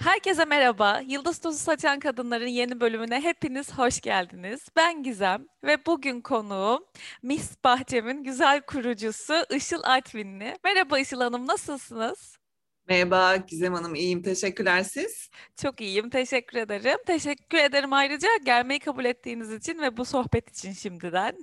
Herkese merhaba. Yıldız Tozu Saçan Kadınların yeni bölümüne hepiniz hoş geldiniz. Ben Gizem ve bugün konuğum Mis Bahçem'in güzel kurucusu Işıl Artvinli. Merhaba Işıl Hanım, nasılsınız? Merhaba Gizem Hanım, iyiyim. Teşekkürler siz. Çok iyiyim, teşekkür ederim. Teşekkür ederim ayrıca gelmeyi kabul ettiğiniz için ve bu sohbet için şimdiden.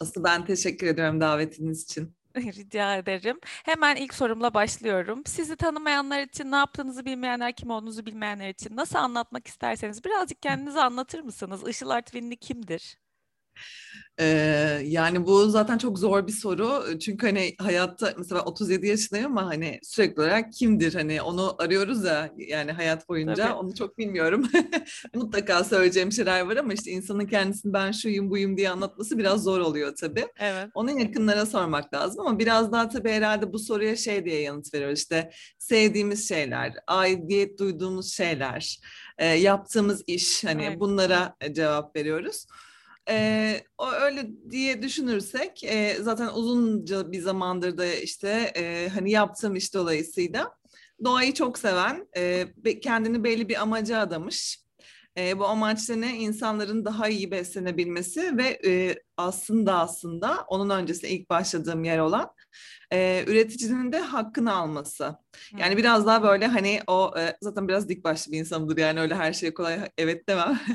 Asıl ben teşekkür ediyorum davetiniz için. Rica ederim. Hemen ilk sorumla başlıyorum. Sizi tanımayanlar için, ne yaptığınızı bilmeyenler, kim olduğunuzu bilmeyenler için nasıl anlatmak isterseniz birazcık kendinizi anlatır mısınız? Işıl Artvinli kimdir? Ee, yani bu zaten çok zor bir soru. Çünkü hani hayatta mesela 37 yaşındayım ama hani sürekli olarak kimdir? Hani onu arıyoruz ya yani hayat boyunca Tabii. onu çok bilmiyorum. Mutlaka söyleyeceğim şeyler var ama işte insanın kendisini ben şuyum buyum diye anlatması biraz zor oluyor tabii. Evet. Onun yakınlara sormak lazım ama biraz daha tabii herhalde bu soruya şey diye yanıt veriyoruz. İşte sevdiğimiz şeyler, aidiyet duyduğumuz şeyler, e, yaptığımız iş hani Aynen. bunlara cevap veriyoruz. E, o öyle diye düşünürsek e, zaten uzunca bir zamandır da işte e, hani yaptığım iş dolayısıyla doğayı çok seven, e, kendini belli bir amaca adamış. E, bu amaç da ne? İnsanların daha iyi beslenebilmesi ve e, aslında aslında onun öncesinde ilk başladığım yer olan e, üreticinin de hakkını alması. Yani biraz daha böyle hani o e, zaten biraz dik başlı bir insanımdır yani öyle her şeye kolay evet demem.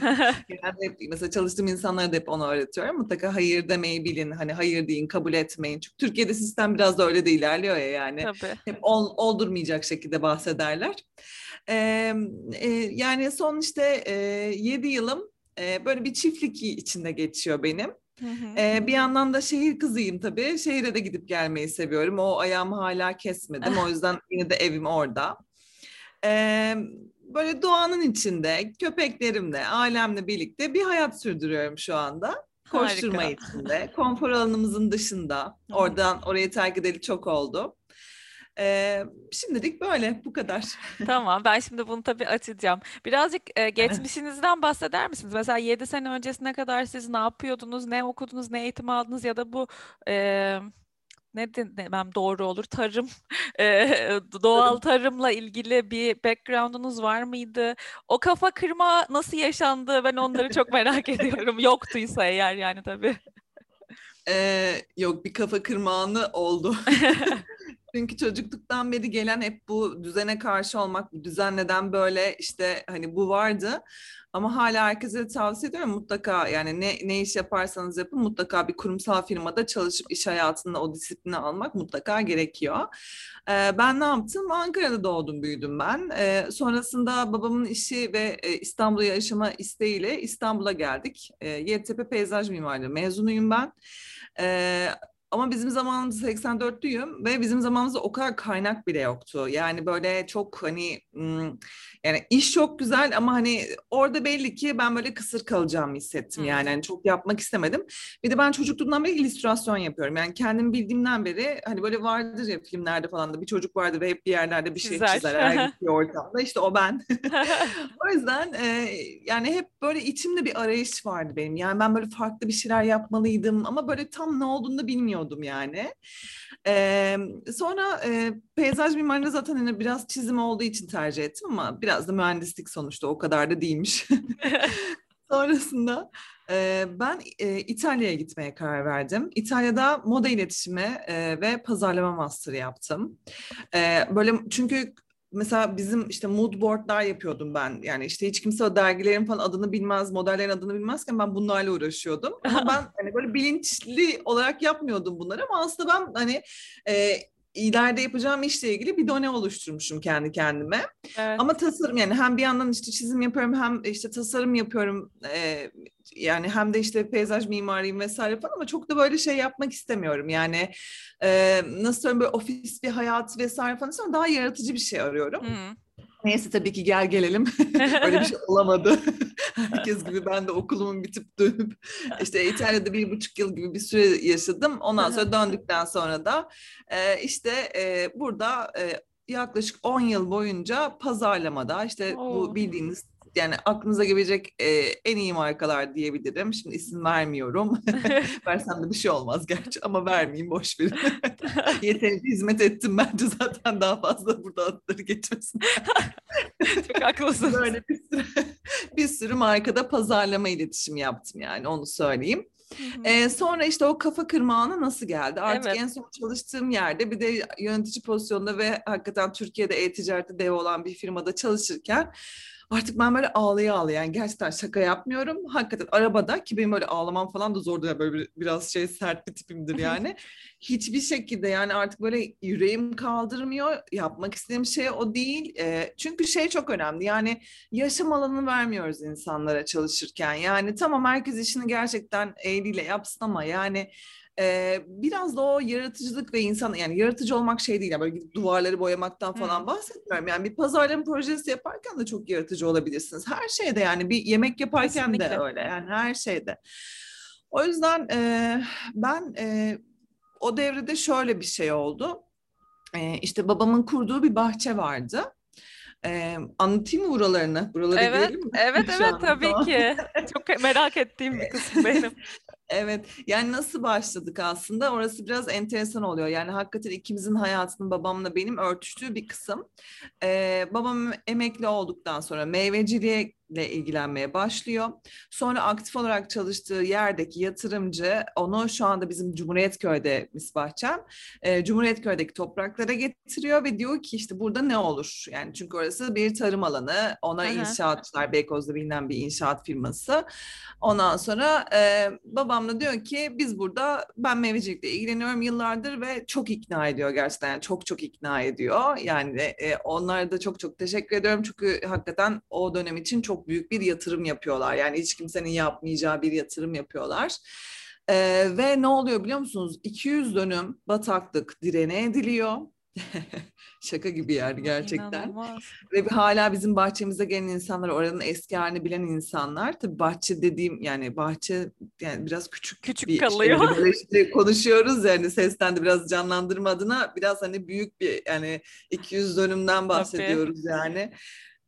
Genelde hep, mesela çalıştığım insanlara da hep onu öğretiyorum. Mutlaka hayır demeyi bilin. Hani hayır deyin, kabul etmeyin. Çünkü Türkiye'de sistem biraz da öyle de ilerliyor ya yani. Tabii. Hep ol, oldurmayacak şekilde bahsederler. Ee, e, yani son işte e, 7 yılım e, böyle bir çiftlik içinde geçiyor benim. Hı hı. Ee, bir yandan da şehir kızıyım tabii. Şehire de gidip gelmeyi seviyorum. O ayağımı hala kesmedim. O yüzden yine de evim orada. Ee, böyle doğanın içinde, köpeklerimle, ailemle birlikte bir hayat sürdürüyorum şu anda. Koşturma Harika. içinde, konfor alanımızın dışında. Oradan orayı terk edeli çok oldu. Ee, şimdilik böyle, bu kadar. Tamam, ben şimdi bunu tabii açacağım. Birazcık e, geçmişinizden bahseder misiniz? Mesela 7 sene öncesine kadar siz ne yapıyordunuz, ne okudunuz, ne eğitim aldınız ya da bu e, ne de- demem doğru olur, tarım, e, doğal tarımla ilgili bir background'unuz var mıydı? O kafa kırma nasıl yaşandı? Ben onları çok merak ediyorum. Yoktuysa eğer yani tabii. Ee, yok bir kafa kırma anı oldu. Çünkü çocukluktan beri gelen hep bu düzene karşı olmak, bu düzen neden böyle işte hani bu vardı. Ama hala herkese tavsiye ediyorum mutlaka yani ne, ne iş yaparsanız yapın mutlaka bir kurumsal firmada çalışıp iş hayatında o disiplini almak mutlaka gerekiyor. Ee, ben ne yaptım? Ankara'da doğdum büyüdüm ben. Ee, sonrasında babamın işi ve e, İstanbul'a yaşama isteğiyle İstanbul'a geldik. Ee, Yeditepe Peyzaj Mimarlığı mezunuyum ben. Ee, ama bizim zamanımızda 84'lüyüm ve bizim zamanımızda o kadar kaynak bile yoktu. Yani böyle çok hani yani iş çok güzel ama hani orada belli ki ben böyle kısır kalacağımı hissettim Hmm. yani. Hani çok yapmak istemedim. Bir de ben çocukluğumdan beri illüstrasyon yapıyorum. Yani kendim bildiğimden beri hani böyle vardır ya filmlerde falan da bir çocuk vardır ve hep bir yerlerde bir şey Çizer. çizer her gittiği ortamda. İşte o ben. O yüzden e, yani hep böyle içimde bir arayış vardı benim. Yani ben böyle farklı bir şeyler yapmalıydım ama böyle tam ne olduğunu da bilmiyordum yani. E, sonra e, peyzaj mimarlığı zaten hani biraz çizim olduğu için tercih ettim ama biraz da mühendislik sonuçta o kadar da değilmiş. Sonrasında e, ben e, İtalya'ya gitmeye karar verdim. İtalya'da moda iletişimi e, ve pazarlama master'ı yaptım. E, böyle çünkü mesela bizim işte mood board'lar yapıyordum ben. Yani işte hiç kimse o dergilerin falan adını bilmez, modellerin adını bilmezken ben bunlarla uğraşıyordum. Ama ben hani böyle bilinçli olarak yapmıyordum bunları ama aslında ben hani e, ileride yapacağım işle ilgili bir done oluşturmuşum kendi kendime. Evet. Ama tasarım yani hem bir yandan işte çizim yapıyorum hem işte tasarım yapıyorum. Ee, yani hem de işte peyzaj mimariyim vesaire falan ama çok da böyle şey yapmak istemiyorum. Yani e, nasıl söyleyeyim böyle ofis bir hayat vesaire falan istiyorum. Daha yaratıcı bir şey arıyorum. Hı. Neyse tabii ki gel gelelim. Öyle bir şey olamadı. Herkes gibi ben de okulumun bitip dönüp işte İtalya'da bir buçuk yıl gibi bir süre yaşadım. Ondan sonra döndükten sonra da e, işte e, burada e, yaklaşık 10 yıl boyunca pazarlamada işte Oo. bu bildiğiniz yani aklınıza gelecek e, en iyi markalar diyebilirim. Şimdi isim vermiyorum. Versem de bir şey olmaz gerçi ama vermeyeyim boş verin. Yeterince hizmet ettim bence zaten daha fazla burada adları geçmesin. Çok haklısınız. Böyle bir sürü, bir sürü markada pazarlama iletişimi yaptım yani onu söyleyeyim. Ee, sonra işte o kafa kırma anı nasıl geldi? Artık Evet. en son çalıştığım yerde bir de yönetici pozisyonda ve hakikaten Türkiye'de e-ticarette dev olan bir firmada çalışırken artık ben böyle ağlaya ağlaya yani gerçekten şaka yapmıyorum. Hakikaten arabada ki benim böyle ağlamam falan da zordur ya böyle bir- biraz şey sert bir tipimdir yani. Hiçbir şekilde yani artık böyle yüreğim kaldırmıyor. Yapmak istediğim şey o değil. Ee, çünkü şey çok önemli yani yaşam alanını vermiyoruz insanlara çalışırken. Yani tamam herkes işini gerçekten eliyle yapsın ama yani e, biraz da o yaratıcılık ve insan yani yaratıcı olmak şey değil. Yani böyle gidip duvarları boyamaktan falan Hı. bahsetmiyorum. Yani bir pazarlama projesi yaparken de çok yaratıcı olabilirsiniz. Her şeyde yani bir yemek yaparken de Kesinlikle. öyle yani her şeyde. O yüzden e, ben e, o devrede şöyle bir şey oldu. E, işte babamın kurduğu bir bahçe vardı. E, anlatayım mı buralarını? Buraları Evet, girelim mi? evet, Şu evet tabii ki. Çok merak ettiğim bir kısım benim. Evet, yani nasıl başladık aslında? Orası biraz enteresan oluyor. Yani hakikaten ikimizin hayatının babamla benim örtüştüğü bir kısım. Ee, babam emekli olduktan sonra meyveciliğe ilgilenmeye başlıyor. Sonra aktif olarak çalıştığı yerdeki yatırımcı onu şu anda bizim Cumhuriyetköy'de Misbahçem, e, Cumhuriyetköy'deki topraklara getiriyor ve diyor ki işte burada ne olur? Yani çünkü orası bir tarım alanı. Ona hı. inşaatçılar, Beykoz'da bilinen bir inşaat firması. Ondan sonra e, babam da diyor ki biz burada ben meyvecilikle ilgileniyorum yıllardır ve çok ikna ediyor gerçekten. Yani çok çok ikna ediyor. Yani e, onlara da çok çok teşekkür ediyorum çünkü hakikaten o dönem için çok büyük bir yatırım yapıyorlar. Yani hiç kimsenin yapmayacağı bir yatırım yapıyorlar. E, ve ne oluyor biliyor musunuz? 200 dönüm bataklık direne ediliyor. Şaka gibi yani gerçekten. İnanılmaz. Ve hala bizim bahçemize gelen insanlar, oranın eski halini bilen insanlar. Tabii bahçe dediğim yani bahçe yani biraz küçük Küçük bir kalıyor. Böyle işte konuşuyoruz yani sesten de biraz canlandırma adına biraz hani büyük bir yani 200 dönümden bahsediyoruz yani.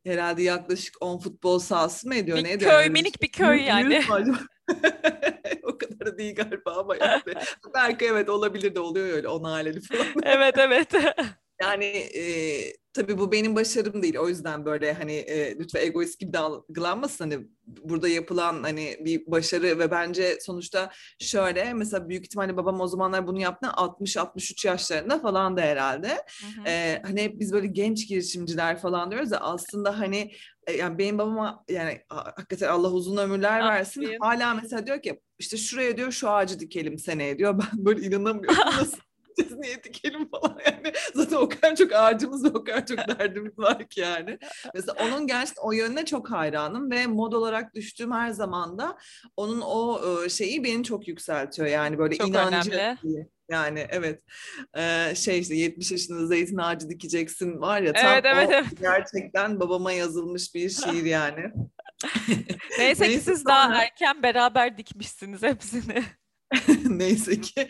Herhalde yaklaşık 10 futbol sahası mı ediyor? Bir ne köy, ediyor? Minik bir köy yani. o kadar da değil galiba ama yani. Belki evet olabilir de oluyor öyle 10 aileli falan. Evet evet. Yani e, tabii bu benim başarım değil. O yüzden böyle hani e, lütfen egoist gibi algılanmasın. Hani burada yapılan hani bir başarı ve bence sonuçta şöyle mesela büyük ihtimalle babam o zamanlar bunu yaptı 60-63 yaşlarında falan da herhalde. Hı hı. Ee, hani hep biz böyle genç girişimciler falan diyoruz da aslında hani e, yani benim babama yani ha- hakikaten Allah uzun ömürler versin. Hala mesela diyor ki işte şuraya diyor şu ağacı dikelim seneye diyor. Ben böyle inanamıyorum. Nasıl dikeceğiz, niye dikelim falan yani. Zaten o kadar çok ağacımız ve o kadar çok derdimiz var ki yani. Mesela onun gerçekten o yönüne çok hayranım ve mod olarak düştüğüm her zaman da onun o e, şeyi beni çok yükseltiyor. Yani böyle Çok inancı. önemli. Yani evet Ee, şey işte 70 yaşında zeytin ağacı dikeceksin var ya tam Evet, evet, evet. gerçekten babama yazılmış bir şiir yani. Neyse ki siz daha erken beraber dikmişsiniz hepsini. Neyse ki.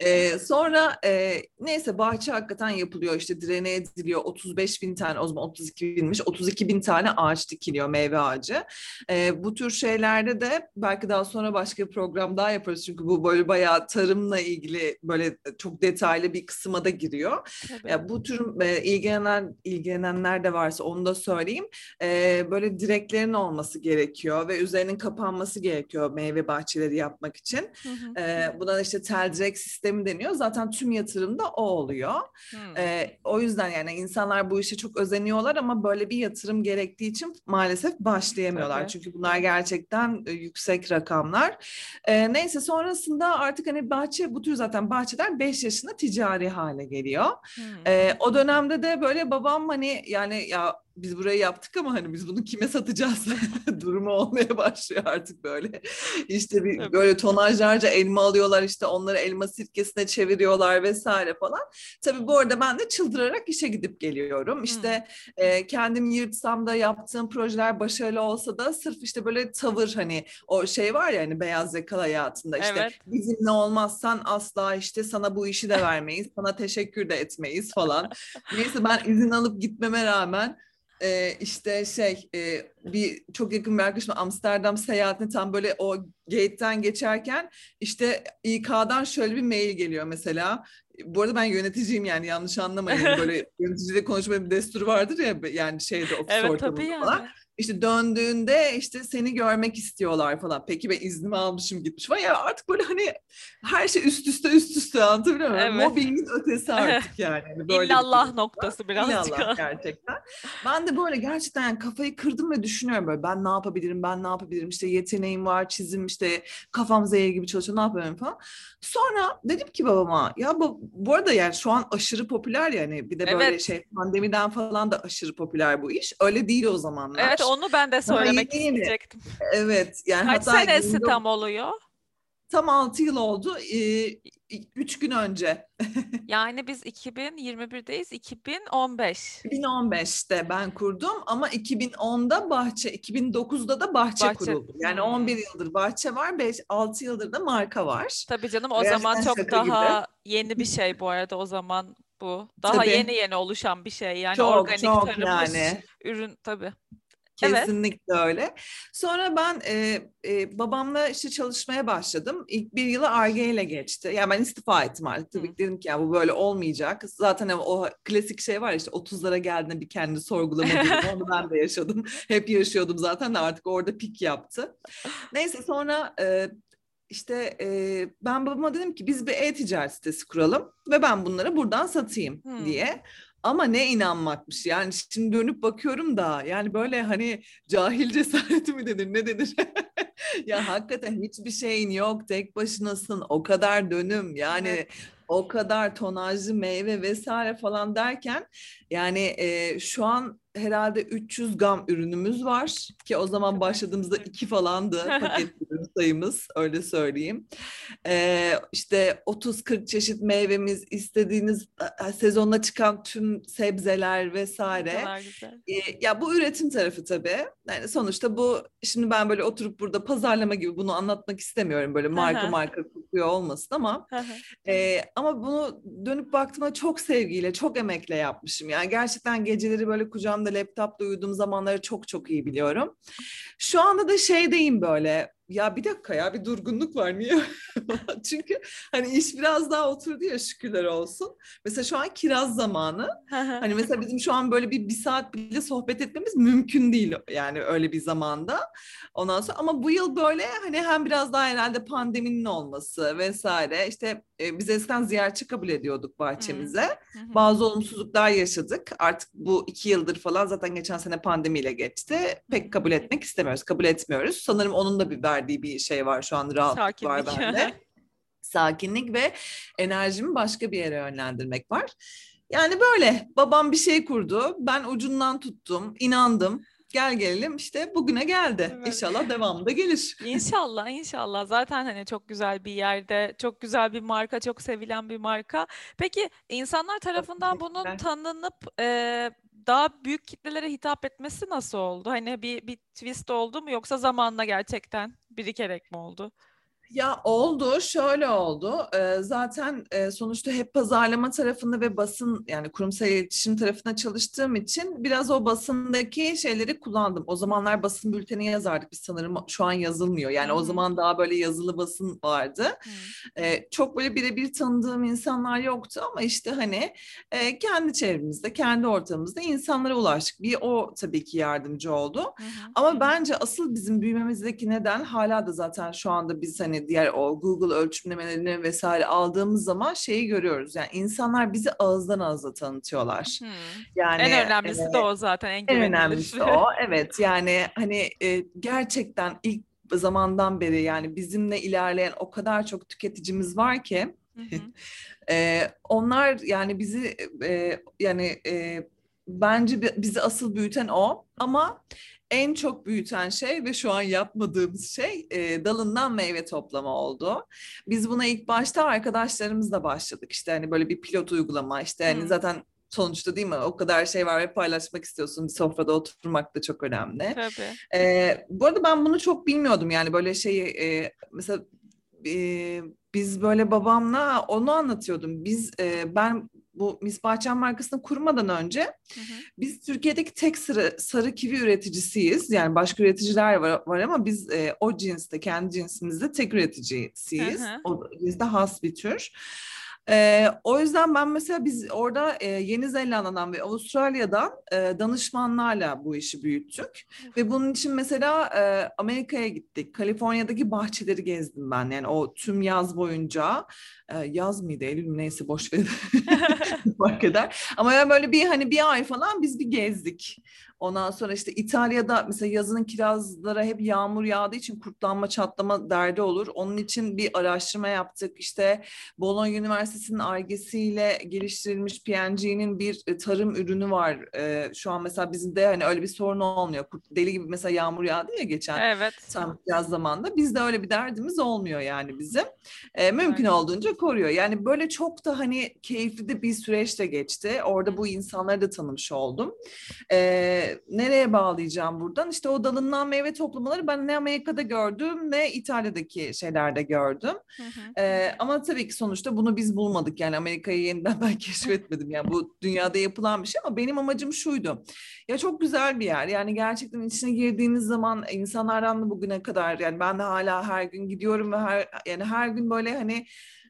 Ee, sonra e, neyse bahçe hakikaten yapılıyor işte direne ediliyor 35 bin tane o zaman 32 binmiş 32 bin tane ağaç dikiliyor meyve ağacı. Ee, bu tür şeylerde de belki daha sonra başka bir program daha yaparız çünkü bu böyle bayağı tarımla ilgili böyle çok detaylı bir kısma da giriyor. Tabii. Ya bu tür e, ilgilenen ilgilenenler de varsa onu da söyleyeyim. E, böyle direklerin olması gerekiyor ve üzerinin kapanması gerekiyor meyve bahçeleri yapmak için. Hı hı. E, buna işte tel direk sistemi deniyor. Zaten tüm yatırımda o oluyor. Hı. E, o yüzden yani insanlar bu işe çok özeniyorlar ama böyle bir yatırım gerektiği için maalesef başlayamıyorlar. Tabii. Çünkü bunlar gerçekten e, yüksek rakamlar. E, neyse sonrasında artık hani bahçe bu tür zaten bahçeler 5 yaşında ticari hale geliyor. Hı. Ee, o dönemde de böyle babam hani yani ya biz burayı yaptık ama hani biz bunu kime satacağız durumu olmaya başlıyor artık böyle. İşte bir Tabii. böyle tonajlarca elma alıyorlar işte onları elma sirkesine çeviriyorlar vesaire falan. Tabii bu arada ben de çıldırarak işe gidip geliyorum. İşte e, kendim yırtsam da yaptığım projeler başarılı olsa da sırf işte böyle tavır hani o şey var ya hani beyaz yakalı hayatında işte Evet. bizimle olmazsan asla işte sana bu işi de vermeyiz, sana teşekkür de etmeyiz falan. Neyse ben izin alıp gitmeme rağmen e, işte şey e, bir çok yakın bir arkadaşım Amsterdam seyahatine tam böyle o gate'den geçerken işte İK'dan şöyle bir mail geliyor mesela. Bu arada ben yöneticiyim yani yanlış anlamayın. Böyle yöneticiyle konuşma bir desturu vardır ya yani şeyde ofis Evet ortamında tabii yani. falan. İşte döndüğünde işte seni görmek istiyorlar falan. Peki ben iznimi almışım gitmiş falan. Ya artık böyle hani her şey üst üste üst üste anlatabiliyor muyum? Evet. Mobbingin ötesi artık yani. Hani böyle bir İllallah var. noktası birazcık. İllallah gerçekten. Ben de böyle gerçekten yani kafayı kırdım ve düşünüyorum böyle ben ne yapabilirim, ben ne yapabilirim işte yeteneğim var, çizim işte kafam zehir gibi çalışıyor ne yapabilirim falan. Sonra dedim ki babama ya bu, bu arada yani şu an aşırı popüler yani bir de böyle Evet. şey pandemiden falan da aşırı popüler bu iş. Öyle değil o zamanlar. Evet onu ben de söylemek isteyecektim. Evet yani Kaç hatta senesi günde- tam oluyor? tam 6 yıl oldu. 3 gün önce Yani biz 2021'deyiz. 2015. 2015'te ben kurdum ama 2010'da bahçe, 2009'da da bahçe, Bahçe. kuruldu. Yani Hmm. 11 yıldır bahçe var, 5 6 yıldır da marka var. Tabii canım o Gerçekten zaman çok şaka gibi. daha yeni bir şey bu arada o zaman bu. Daha Tabii. yeni yeni oluşan bir şey. Yani çok organik çok tarım yani. ürün tabii. Evet. Kesinlikle öyle. Sonra ben e, e, babamla işte çalışmaya başladım. İlk bir yılı Ar-Ge ile geçti. Yani ben istifa ettim artık. Tabii ki dedim ki ya bu böyle olmayacak. Zaten o klasik şey var işte 30'lara geldiğinde bir kendi sorgulama. Onu ben de yaşadım. Hep yaşıyordum zaten de artık orada pik yaptı. Neyse sonra e, işte e, ben babama dedim ki biz bir e-ticaret sitesi kuralım ve ben bunları buradan satayım Hmm. diye. Ama ne inanmakmış yani şimdi dönüp bakıyorum da yani böyle hani cahil cesareti mi denir ne denir? ya hakikaten hiçbir şeyin yok tek başınasın o kadar dönüm yani Evet. o kadar tonajlı meyve vesaire falan derken yani e, şu an herhalde 300 gam ürünümüz var ki o zaman başladığımızda iki falandı paket ürün sayımız öyle söyleyeyim. E, işte 30-40 çeşit meyvemiz istediğiniz e, sezonda çıkan tüm sebzeler vesaire. kadar güzel. E, ya bu üretim tarafı tabii. Yani sonuçta bu şimdi ben böyle oturup burada pazarlama gibi bunu anlatmak istemiyorum böyle marka marka kokuyor olmasın ama ee, ama bunu dönüp baktığımda çok sevgiyle, çok emekle yapmışım. Yani gerçekten geceleri böyle kucağımda laptopla uyuduğum zamanları çok çok iyi biliyorum. Şu anda da şeydeyim böyle. Ya bir dakika ya bir durgunluk var niye? Çünkü hani iş biraz daha oturdu ya şükürler olsun. Mesela şu an kiraz zamanı. Hani mesela bizim şu an böyle bir, bir saat bile sohbet etmemiz mümkün değil yani öyle bir zamanda. Ondan sonra ama bu yıl böyle hani hem biraz daha herhalde pandeminin olması vesaire işte e, biz eskiden ziyaretçi kabul ediyorduk bahçemize. Bazı olumsuzluklar yaşadık. Artık bu iki yıldır falan zaten geçen sene pandemiyle geçti. Pek kabul etmek istemiyoruz, kabul etmiyoruz. Sanırım onun da bir verdiği bir şey var şu an rahatlık var Sakinlik. bende. Sakinlik ve enerjimi başka bir yere yönlendirmek var. Yani böyle babam bir şey kurdu. Ben ucundan tuttum, inandım. Gel gelelim işte bugüne geldi. Evet. İnşallah devamı da gelir. İnşallah, inşallah. Zaten hani çok güzel bir yerde, çok güzel bir marka, çok sevilen bir marka. Peki insanlar tarafından bunun tanınıp e, daha büyük kitlelere hitap etmesi nasıl oldu? Hani bir bir twist oldu mu yoksa zamanla gerçekten birikerek mi oldu? Ya oldu, şöyle oldu. Ee, zaten e, sonuçta hep pazarlama tarafında ve basın yani kurumsal iletişim tarafında çalıştığım için biraz o basındaki şeyleri kullandım. O zamanlar basın bülteni yazardık biz sanırım şu an yazılmıyor. Yani Hı o zaman daha böyle yazılı basın vardı. Hı. Ee, çok böyle birebir tanıdığım insanlar yoktu ama işte hani e, kendi çevremizde, kendi ortamımızda insanlara ulaştık. Bir o tabii ki yardımcı oldu. Hı. Ama bence asıl bizim büyümemizdeki neden hala da zaten şu anda biz hani diğer o Google ölçümlemelerini vesaire aldığımız zaman şeyi görüyoruz. Yani insanlar bizi ağızdan ağza tanıtıyorlar. Yani En önemlisi e, de o zaten, en en önemlisi o. Evet yani hani e, gerçekten ilk zamandan beri yani bizimle ilerleyen o kadar çok tüketicimiz var ki e, onlar yani bizi e, yani e, bence bi- bizi asıl büyüten o ama en çok büyüten şey ve şu an yapmadığımız şey e, dalından meyve toplama oldu. Biz buna ilk başta arkadaşlarımızla başladık. İşte hani böyle bir pilot uygulama işte hani Hı. zaten sonuçta değil mi o kadar şey var ve paylaşmak istiyorsun. Bir sofrada oturmak da çok önemli. Tabii. Ee, bu arada ben bunu çok bilmiyordum yani böyle şeyi e, mesela e, biz böyle babamla onu anlatıyordum. Biz e, ben bu Miss Bahçen markasını kurmadan önce Hı hı. biz Türkiye'deki tek sarı, sarı kivi üreticisiyiz. Yani başka üreticiler var, var ama biz e, o cinste, kendi cinsimizde tek üreticisiyiz. Hı hı. O cinste has bir tür. Ee, o yüzden ben mesela biz orada e, Yeni Zelanda'dan ve Avustralya'dan e, danışmanlarla bu işi büyüttük. Ve bunun için mesela e, Amerika'ya gittik. Kaliforniya'daki bahçeleri gezdim ben. Yani o tüm yaz boyunca e, yaz mıydı Eylül neyse boş ver fark eder. Ama yani böyle bir hani bir ay falan biz bir gezdik. Ondan sonra işte İtalya'da mesela yazının kirazlara hep yağmur yağdığı için kurtlanma çatlama derdi olur. Onun için bir araştırma yaptık. İşte Bologna Üniversitesi'nin argesiyle geliştirilmiş PNG'nin bir e, tarım ürünü var. Ee, şu an mesela bizim de hani öyle bir sorun olmuyor. Deli gibi mesela yağmur yağdı ya geçen Evet. tam yaz zamanında. Bizde öyle bir derdimiz olmuyor yani bizim. Ee, mümkün Aynen. olduğunca koruyor. Yani böyle çok da hani keyifli de bir süreç de geçti. Orada bu insanları da tanımış oldum. Ee, nereye bağlayacağım buradan? İşte o dalından meyve toplamaları ben ne Amerika'da gördüm ne İtalya'daki şeylerde gördüm. Hı hı. Ee, ama tabii ki sonuçta bunu biz bulmadık. Yani Amerika'yı yeniden ben keşfetmedim. Yani bu dünyada yapılan bir şey ama benim amacım şuydu. Ya çok güzel bir yer. Yani gerçekten içine girdiğiniz zaman insanlardan da bugüne kadar yani ben de hala her gün gidiyorum ve her yani her gün böyle hani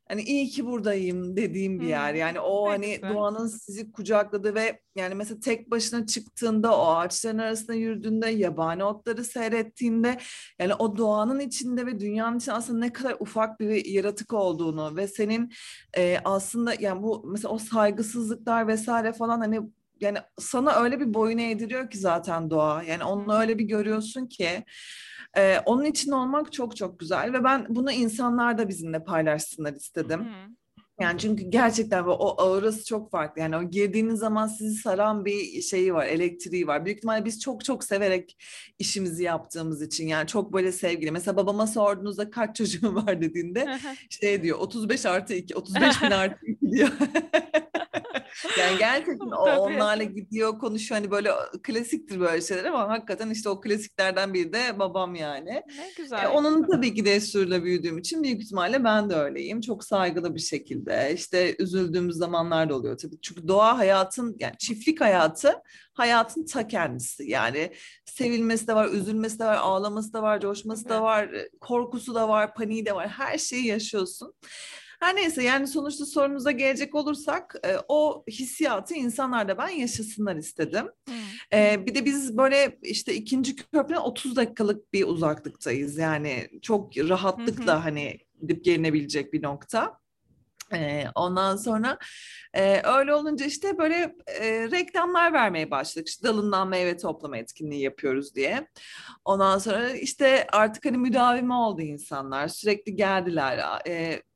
hani iyi ki buradayım dediğim bir yer. Yani o ne hani güzel. doğanın sizi kucakladığı ve yani mesela tek başına çıktığında o ağaçların arasında yürüdüğünde yabani otları seyrettiğinde yani o doğanın içinde ve dünyanın içinde aslında ne kadar ufak bir yaratık olduğunu ve senin e, aslında yani bu mesela o saygısızlıklar vesaire falan hani yani sana öyle bir boyun eğdiriyor ki zaten doğa. Yani onu öyle bir görüyorsun ki e, onun için olmak çok çok güzel ve ben bunu insanlar da bizimle paylaşsınlar istedim. Hı. Yani çünkü gerçekten o, o aurası çok farklı. Yani o girdiğiniz zaman sizi saran bir şeyi var, elektriği var. Büyük ihtimalle biz çok çok severek işimizi yaptığımız için yani çok böyle sevgili. Mesela babama sorduğunuzda kaç çocuğun var dediğinde şey diyor 35 artı 2, 35 bin artı 2 diyor. yani gerçekten o onlarla gidiyor konuşuyor hani böyle klasiktir böyle şeyler ama hakikaten işte o klasiklerden biri de babam yani. Ne E, güzel. onun tabii ki desturuyla büyüdüğüm için büyük ihtimalle ben de öyleyim. Çok saygılı bir şekilde. İşte üzüldüğümüz zamanlar da oluyor tabii. Çünkü doğa hayatın yani çiftlik hayatı hayatın ta kendisi. Yani sevilmesi de var, üzülmesi de var, ağlaması da var, coşması da var, korkusu da var, paniği de var. Her şeyi yaşıyorsun. Her neyse yani sonuçta sorunuza gelecek olursak e, o hissiyatı insanlar da ben yaşasınlar istedim. Ee, bir de biz böyle işte ikinci köprüden 30 dakikalık bir uzaklıktayız. Yani çok rahatlıkla hani gidip gelinebilecek bir nokta. Ondan sonra e, öyle olunca işte böyle e, reklamlar vermeye başladık. İşte dalından meyve toplama etkinliği yapıyoruz diye. Ondan sonra işte artık hani müdavimi oldu insanlar. Sürekli geldiler.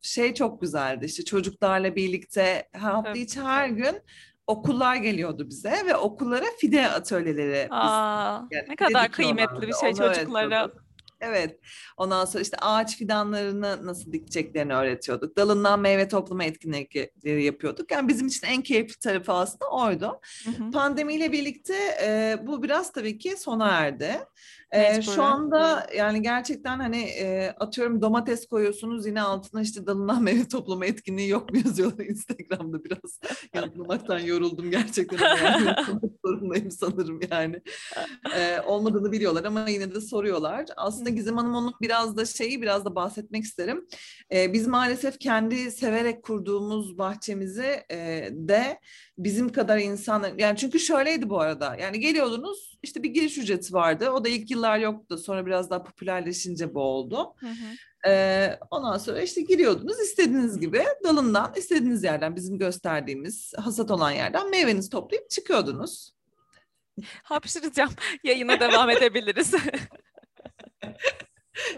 Şey çok güzeldi işte çocuklarla birlikte hafta içi her gün okullar geliyordu bize ve okullara fide atölyeleri biz Aa, yani ne kadar kıymetli bir şey Onu çocuklara. öğretiyorduk. Evet. Ondan sonra işte ağaç fidanlarını nasıl dikeceklerini öğretiyorduk. Dalından meyve toplama etkinlikleri yapıyorduk. Yani bizim için en keyifli tarafı aslında oydu. Hı hı. Pandemiyle birlikte e, bu biraz tabii ki sona erdi. E, Mecburen. şu anda yani gerçekten hani e, atıyorum domates koyuyorsunuz yine altına işte dalından meyve toplama etkinliği yok mu yazıyorlar Instagram'da biraz yazmaktan yoruldum gerçekten yani yazmak zorundayım sanırım yani. E, olmadığını biliyorlar ama yine de soruyorlar. Aslında Gizem Hanım onun biraz da şeyi biraz da bahsetmek isterim. E, biz maalesef kendi severek kurduğumuz bahçemizi e, de bizim kadar insanlar yani çünkü şöyleydi bu arada yani geliyordunuz işte bir giriş ücreti vardı o da ilk yıllar yoktu sonra biraz daha popülerleşince bu oldu. Hı hı. Ee, ondan sonra işte giriyordunuz istediğiniz gibi dalından istediğiniz yerden bizim gösterdiğimiz hasat olan yerden meyvenizi toplayıp çıkıyordunuz. Hapşıracağım. Yayına devam edebiliriz.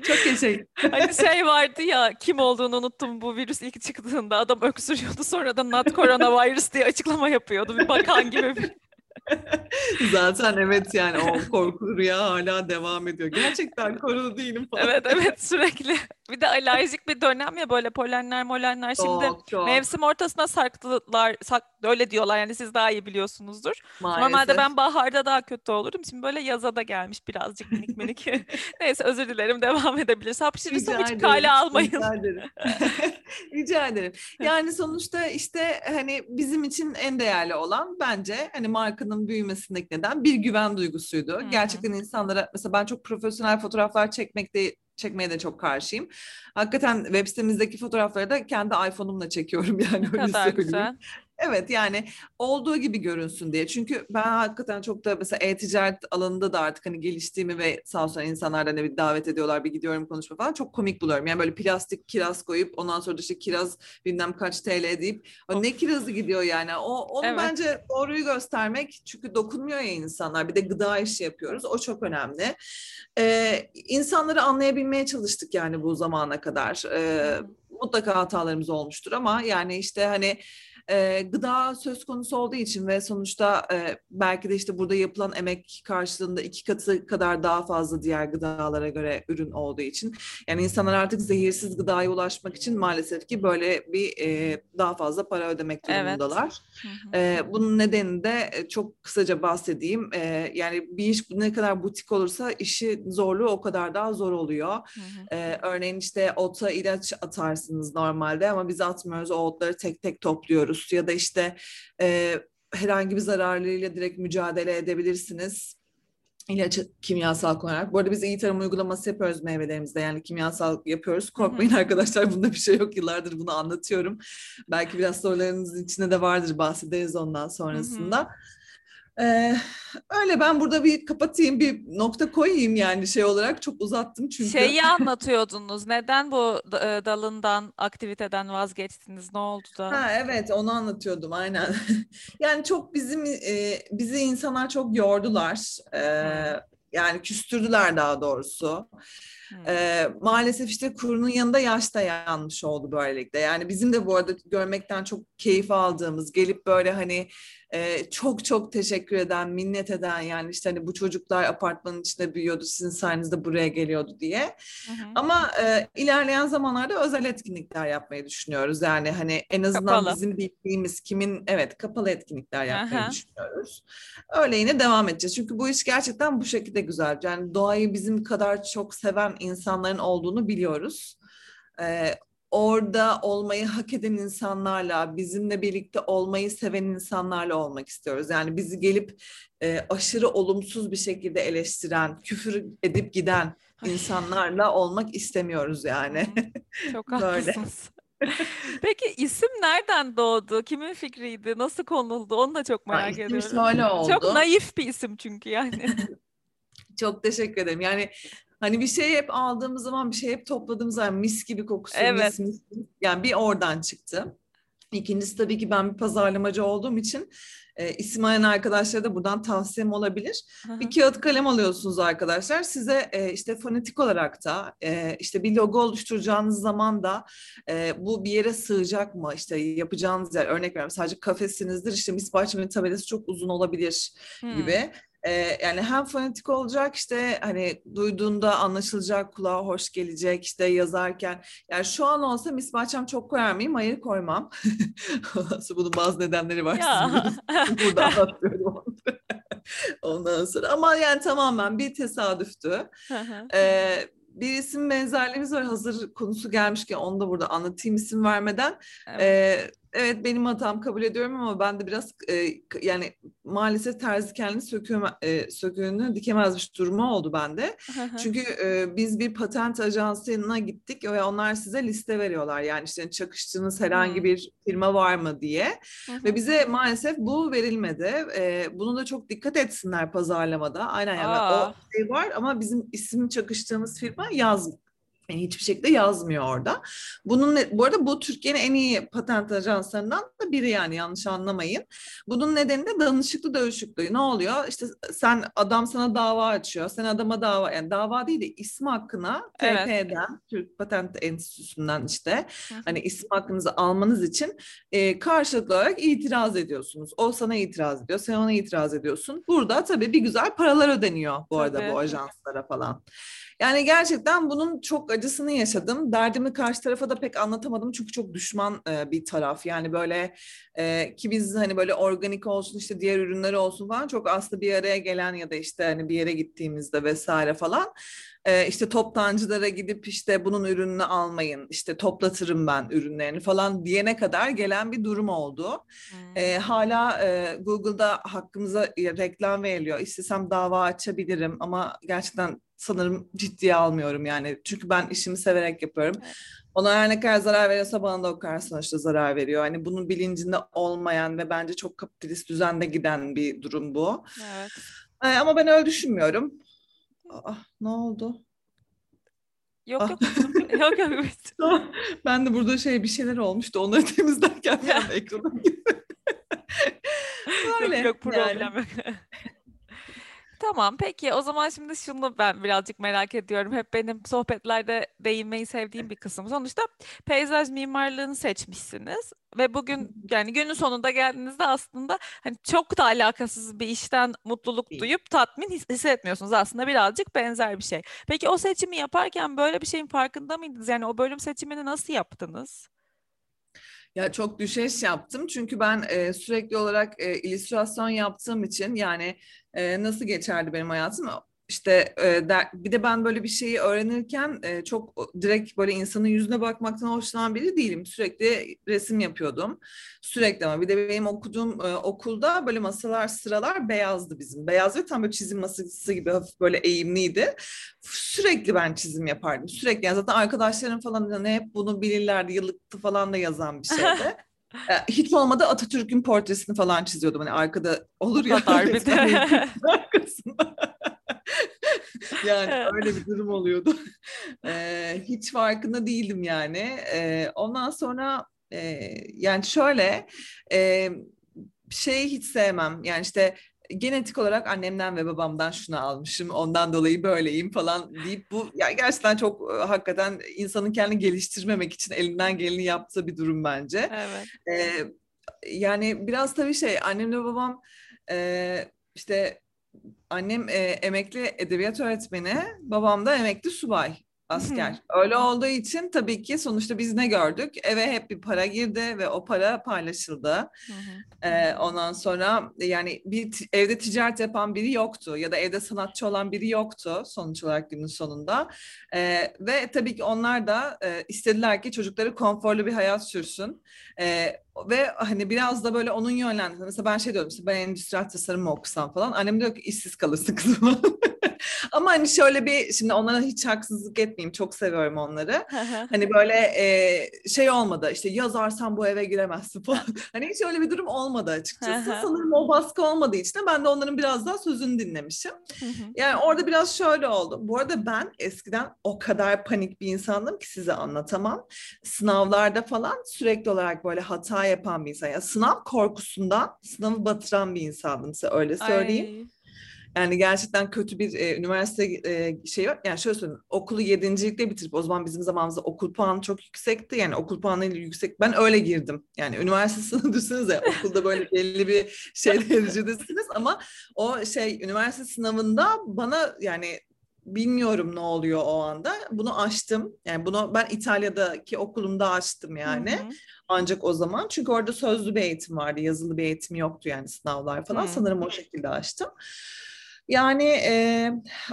Çok teşekkür Hani şey vardı ya kim olduğunu unuttum bu virüs ilk çıktığında adam öksürüyordu sonra da not coronavirus diye açıklama yapıyordu bir bakan gibi bir. Zaten evet yani o korku rüya hala devam ediyor. Gerçekten korulu değilim falan. Evet evet sürekli. Bir de alerjik bir dönem ya böyle polenler molenler. Şimdi Çok mevsim ortasına sarktılar. Sak, öyle diyorlar yani siz daha iyi biliyorsunuzdur. Normalde maalesef. ben baharda daha kötü olurum. Şimdi böyle yaza da gelmiş birazcık minik minik. Neyse özür dilerim devam edebiliriz. Hapşırırsam Rica hiç kale almayın. Rica ederim. Rica ederim. Yani sonuçta işte hani bizim için en değerli olan bence hani markanın büyümesindeki neden bir güven duygusuydu. Hı hı. Gerçekten insanlara mesela ben çok profesyonel fotoğraflar çekmekte çekmeye de çok karşıyım. Hakikaten web sitemizdeki fotoğrafları da kendi iPhone'umla çekiyorum yani öyle söyleyeyim. güzel. Evet yani olduğu gibi görünsün diye. Çünkü ben hakikaten çok da mesela e-ticaret alanında da artık hani geliştiğimi ve sağ olsun insanlardan bir davet ediyorlar bir gidiyorum konuşma falan çok komik buluyorum. Yani böyle plastik kiraz koyup ondan sonra da işte kiraz bilmem kaç TL deyip "Aa, ne kirazı gidiyor yani. O onu Evet. bence doğruyu göstermek çünkü dokunmuyor ya insanlar. Bir de gıda işi yapıyoruz. O çok önemli. Ee, insanları anlayabilmeye çalıştık yani bu zamana kadar. Ee, mutlaka hatalarımız olmuştur ama yani işte hani e, gıda söz konusu olduğu için ve sonuçta e, belki de işte burada yapılan emek karşılığında iki katı kadar daha fazla diğer gıdalara göre ürün olduğu için yani insanlar artık zehirsiz gıdaya ulaşmak için maalesef ki böyle bir e, daha fazla para ödemek Evet. durumundalar. Hı. Ee, bunun nedeni de e, çok kısaca bahsedeyim. Ee, yani bir iş ne kadar butik olursa işi zorluğu o kadar daha zor oluyor. Hı hı. Ee, örneğin işte ota ilaç atarsınız normalde ama biz atmıyoruz. O otları tek tek topluyoruz. Ya da işte e, herhangi bir zararlıyla direkt mücadele edebilirsiniz. İlaç kimyasal kullanarak. Bu arada biz iyi tarım uygulaması yapıyoruz meyvelerimizde. Yani kimyasal yapıyoruz. Korkmayın arkadaşlar bunda bir şey yok. Yıllardır bunu anlatıyorum. Belki biraz sorularınızın içinde de vardır. Bahsederiz ondan sonrasında. Ee, öyle ben burada bir kapatayım, bir nokta koyayım yani şey olarak. Çok uzattım çünkü. Şeyi anlatıyordunuz. Neden bu da- e, dalından, aktiviteden vazgeçtiniz? Ne oldu da? Ha evet onu anlatıyordum aynen. Yani çok bizim e, bizi insanlar çok yordular. Ee, yani küstürdüler daha doğrusu. Hı. Ee, maalesef işte kurunun yanında yaş da yanmış oldu böylelikle. Yani bizim de bu arada görmekten çok keyif aldığımız, gelip böyle hani e, çok çok teşekkür eden, minnet eden yani işte hani bu çocuklar apartmanın içinde büyüyordu, sizin sayenizde buraya geliyordu diye. Hı hı. Ama e, ilerleyen zamanlarda özel etkinlikler yapmayı düşünüyoruz. Yani hani en azından Kapalı. bizim bildiğimiz kimin evet kapalı etkinlikler yapmayı Aha. düşünüyoruz. Öyle yine devam edeceğiz. Çünkü bu iş gerçekten bu şekilde güzel. Yani doğayı bizim kadar çok seven insanların olduğunu biliyoruz. E, orada olmayı hak eden insanlarla, bizimle birlikte olmayı seven insanlarla olmak istiyoruz. Yani bizi gelip e, aşırı olumsuz bir şekilde eleştiren, küfür edip giden insanlarla olmak istemiyoruz yani. Çok haklısınız. Peki isim nereden doğdu? Kimin fikriydi? Nasıl konuldu? Onu da çok merak ediyorum. şöyle oldu. Çok naif bir isim çünkü yani. Çok teşekkür ederim. Yani hani bir şey hep aldığımız zaman bir şey hep topladığımız zaman mis gibi kokusu, Evet. mis, mis. Yani bir oradan çıktı. İkincisi tabii ki ben bir pazarlamacı olduğum için e, isim arayan arkadaşlara da buradan tavsiyem olabilir. Hı hı. Bir kağıt kalem alıyorsunuz arkadaşlar. Size e, işte fonetik olarak da e, işte bir logo oluşturacağınız zaman da e, bu bir yere sığacak mı? İşte yapacağınız yer örnek veriyorum sadece kafesinizdir. İşte Miss Bahçemin tabelası çok uzun olabilir Hmm. gibi. E, yani hem fonetik olacak işte hani duyduğunda anlaşılacak kulağa hoş gelecek işte yazarken. Yani şu an olsa Miss Bahçem çok koyar mıyım? Hayır koymam. Bunun bazı nedenleri var. Ya. Burada anlatmıyorum onu. Ondan sonra ama yani tamamen bir tesadüftü. Ee, bir isim benzerliğimiz var. Hazır konusu gelmişken onu da burada anlatayım isim vermeden. Evet. Ee, evet benim hatam kabul ediyorum ama ben de biraz e, yani maalesef terzi kendini söküğü, e, söküğünü dikemezmiş durumu oldu bende. Çünkü e, biz bir patent ajansına gittik ve onlar size liste veriyorlar. Yani işte çakıştığınız herhangi Hmm. bir firma var mı diye. Ve bize maalesef bu verilmedi. Ee, bunu da çok dikkat etsinler pazarlamada. Aynen yani Aa. o şey var ama bizim isim çakıştığımız firma yaz Yani hiçbir şekilde yazmıyor orada. Bunun bu arada bu Türkiye'nin en iyi patent ajanslarından da biri yani yanlış anlamayın. Bunun nedeni de danışıklı dövüşüklüğü. Ne oluyor? İşte sen adam sana dava açıyor. Sen adama dava yani dava değil de isim hakkına TP'den, evet. Türk Patent Enstitüsü'nden işte hani isim hakkınızı almanız için e, karşılıklı olarak itiraz ediyorsunuz. O sana itiraz ediyor, sen ona itiraz ediyorsun. Burada tabii bir güzel paralar ödeniyor bu arada tabii. bu ajanslara falan. Yani gerçekten bunun çok acısını yaşadım. Derdimi karşı tarafa da pek anlatamadım çünkü çok düşman e, bir taraf. Yani böyle e, ki biz hani böyle organik olsun işte diğer ürünleri olsun falan çok aslında bir araya gelen ya da işte hani bir yere gittiğimizde vesaire falan e, işte toptancılara gidip işte bunun ürününü almayın işte toplatırım ben ürünlerini falan diyene kadar gelen bir durum oldu. Hmm. E, hala e, Google'da hakkımıza reklam veriliyor. İstesem dava açabilirim ama gerçekten sanırım ciddiye almıyorum yani. Çünkü ben işimi severek yapıyorum. Ona her ne kadar zarar veriyorsa bana da o kadar sonuçta zarar veriyor. Hani bunun bilincinde olmayan ve bence çok kapitalist düzende giden bir durum bu. Evet. Ee, ama ben öyle düşünmüyorum. Ah, ne oldu? Yok ah. yok. yok yok. ben de burada şey bir şeyler olmuştu. Onları temizlerken anda ekrana Böyle. Yok yok problem yani. yok. Tamam peki o zaman şimdi şunu ben birazcık merak ediyorum. Hep benim sohbetlerde değinmeyi sevdiğim bir kısım. Sonuçta peyzaj mimarlığını seçmişsiniz ve bugün yani günün sonunda geldiğinizde aslında hani çok da alakasız bir işten mutluluk duyup tatmin hissetmiyorsunuz. Aslında birazcık benzer bir şey. Peki o seçimi yaparken böyle bir şeyin farkında mıydınız? Yani o bölüm seçimini nasıl yaptınız? Ya çok düşeş yaptım çünkü ben e, sürekli olarak e, illüstrasyon yaptığım için yani e, nasıl geçerdi benim hayatım? İşte e, der, bir de ben böyle bir şeyi öğrenirken e, çok direkt böyle insanın yüzüne bakmaktan hoşlanan biri değilim. Sürekli resim yapıyordum. Sürekli ama bir de benim okuduğum e, okulda böyle masalar sıralar beyazdı bizim. Beyaz ve tam böyle çizim masası gibi hafif böyle eğimliydi. Sürekli ben çizim yapardım. Sürekli yani zaten arkadaşlarım falan hani hep bunu bilirlerdi. Yıllıktı falan da yazan bir şeydi. E, hiç olmadı Atatürk'ün portresini falan çiziyordum. Hani arkada olur ya. de. yani öyle bir durum oluyordu. Ee, hiç farkında değildim yani. Ee, ondan sonra e, yani şöyle e, şey hiç sevmem. Yani işte genetik olarak annemden ve babamdan şunu almışım ondan dolayı böyleyim falan deyip bu yani gerçekten çok hakikaten insanın kendini geliştirmemek için elinden geleni yaptığı bir durum bence. Evet. Ee, yani biraz tabii şey annemle babam e, işte annem e, emekli edebiyat öğretmeni babam da emekli subay asker. Öyle olduğu için tabii ki sonuçta biz ne gördük? Eve hep bir para girdi ve o para paylaşıldı. Ee, ondan sonra yani bir evde ticaret yapan biri yoktu ya da evde sanatçı olan biri yoktu sonuç olarak günün sonunda. Ee, ve tabii ki onlar da e, istediler ki çocukları konforlu bir hayat sürsün. Ee, ve hani biraz da böyle onun yönlendirdi. Mesela ben şey diyorum işte ben endüstriyel tasarım okusam falan. Annem diyor ki işsiz kalırsın kızım. Ama hani şöyle bir şimdi onlara hiç haksızlık etmeyeyim. Çok seviyorum onları. hani böyle e, şey olmadı işte yazarsan bu eve giremezsin falan. hani hiç öyle bir durum olmadı açıkçası. Sanırım o baskı olmadığı için de ben de onların biraz daha sözünü dinlemişim. yani orada biraz şöyle oldu. Bu arada ben eskiden o kadar panik bir insandım ki size anlatamam. Sınavlarda falan sürekli olarak böyle hata yapan bir insan. Yani sınav korkusundan sınavı batıran bir insandım size öyle söyleyeyim. Ay. Yani gerçekten kötü bir e, üniversite e, şey var. Yani şöyle söyleyeyim. Okulu yedincilikte bitirip o zaman bizim zamanımızda okul puanı çok yüksekti. Yani okul puanı yüksek. Ben öyle girdim. Yani üniversite sınavı düşünsenize okulda böyle belli bir şey derecedesiniz ama o şey üniversite sınavında bana yani bilmiyorum ne oluyor o anda. Bunu açtım. Yani bunu ben İtalya'daki okulumda açtım yani. Hı hı. Ancak o zaman çünkü orada sözlü bir eğitim vardı. Yazılı bir eğitim yoktu yani sınavlar falan. Hı. Sanırım o şekilde açtım. Yani e,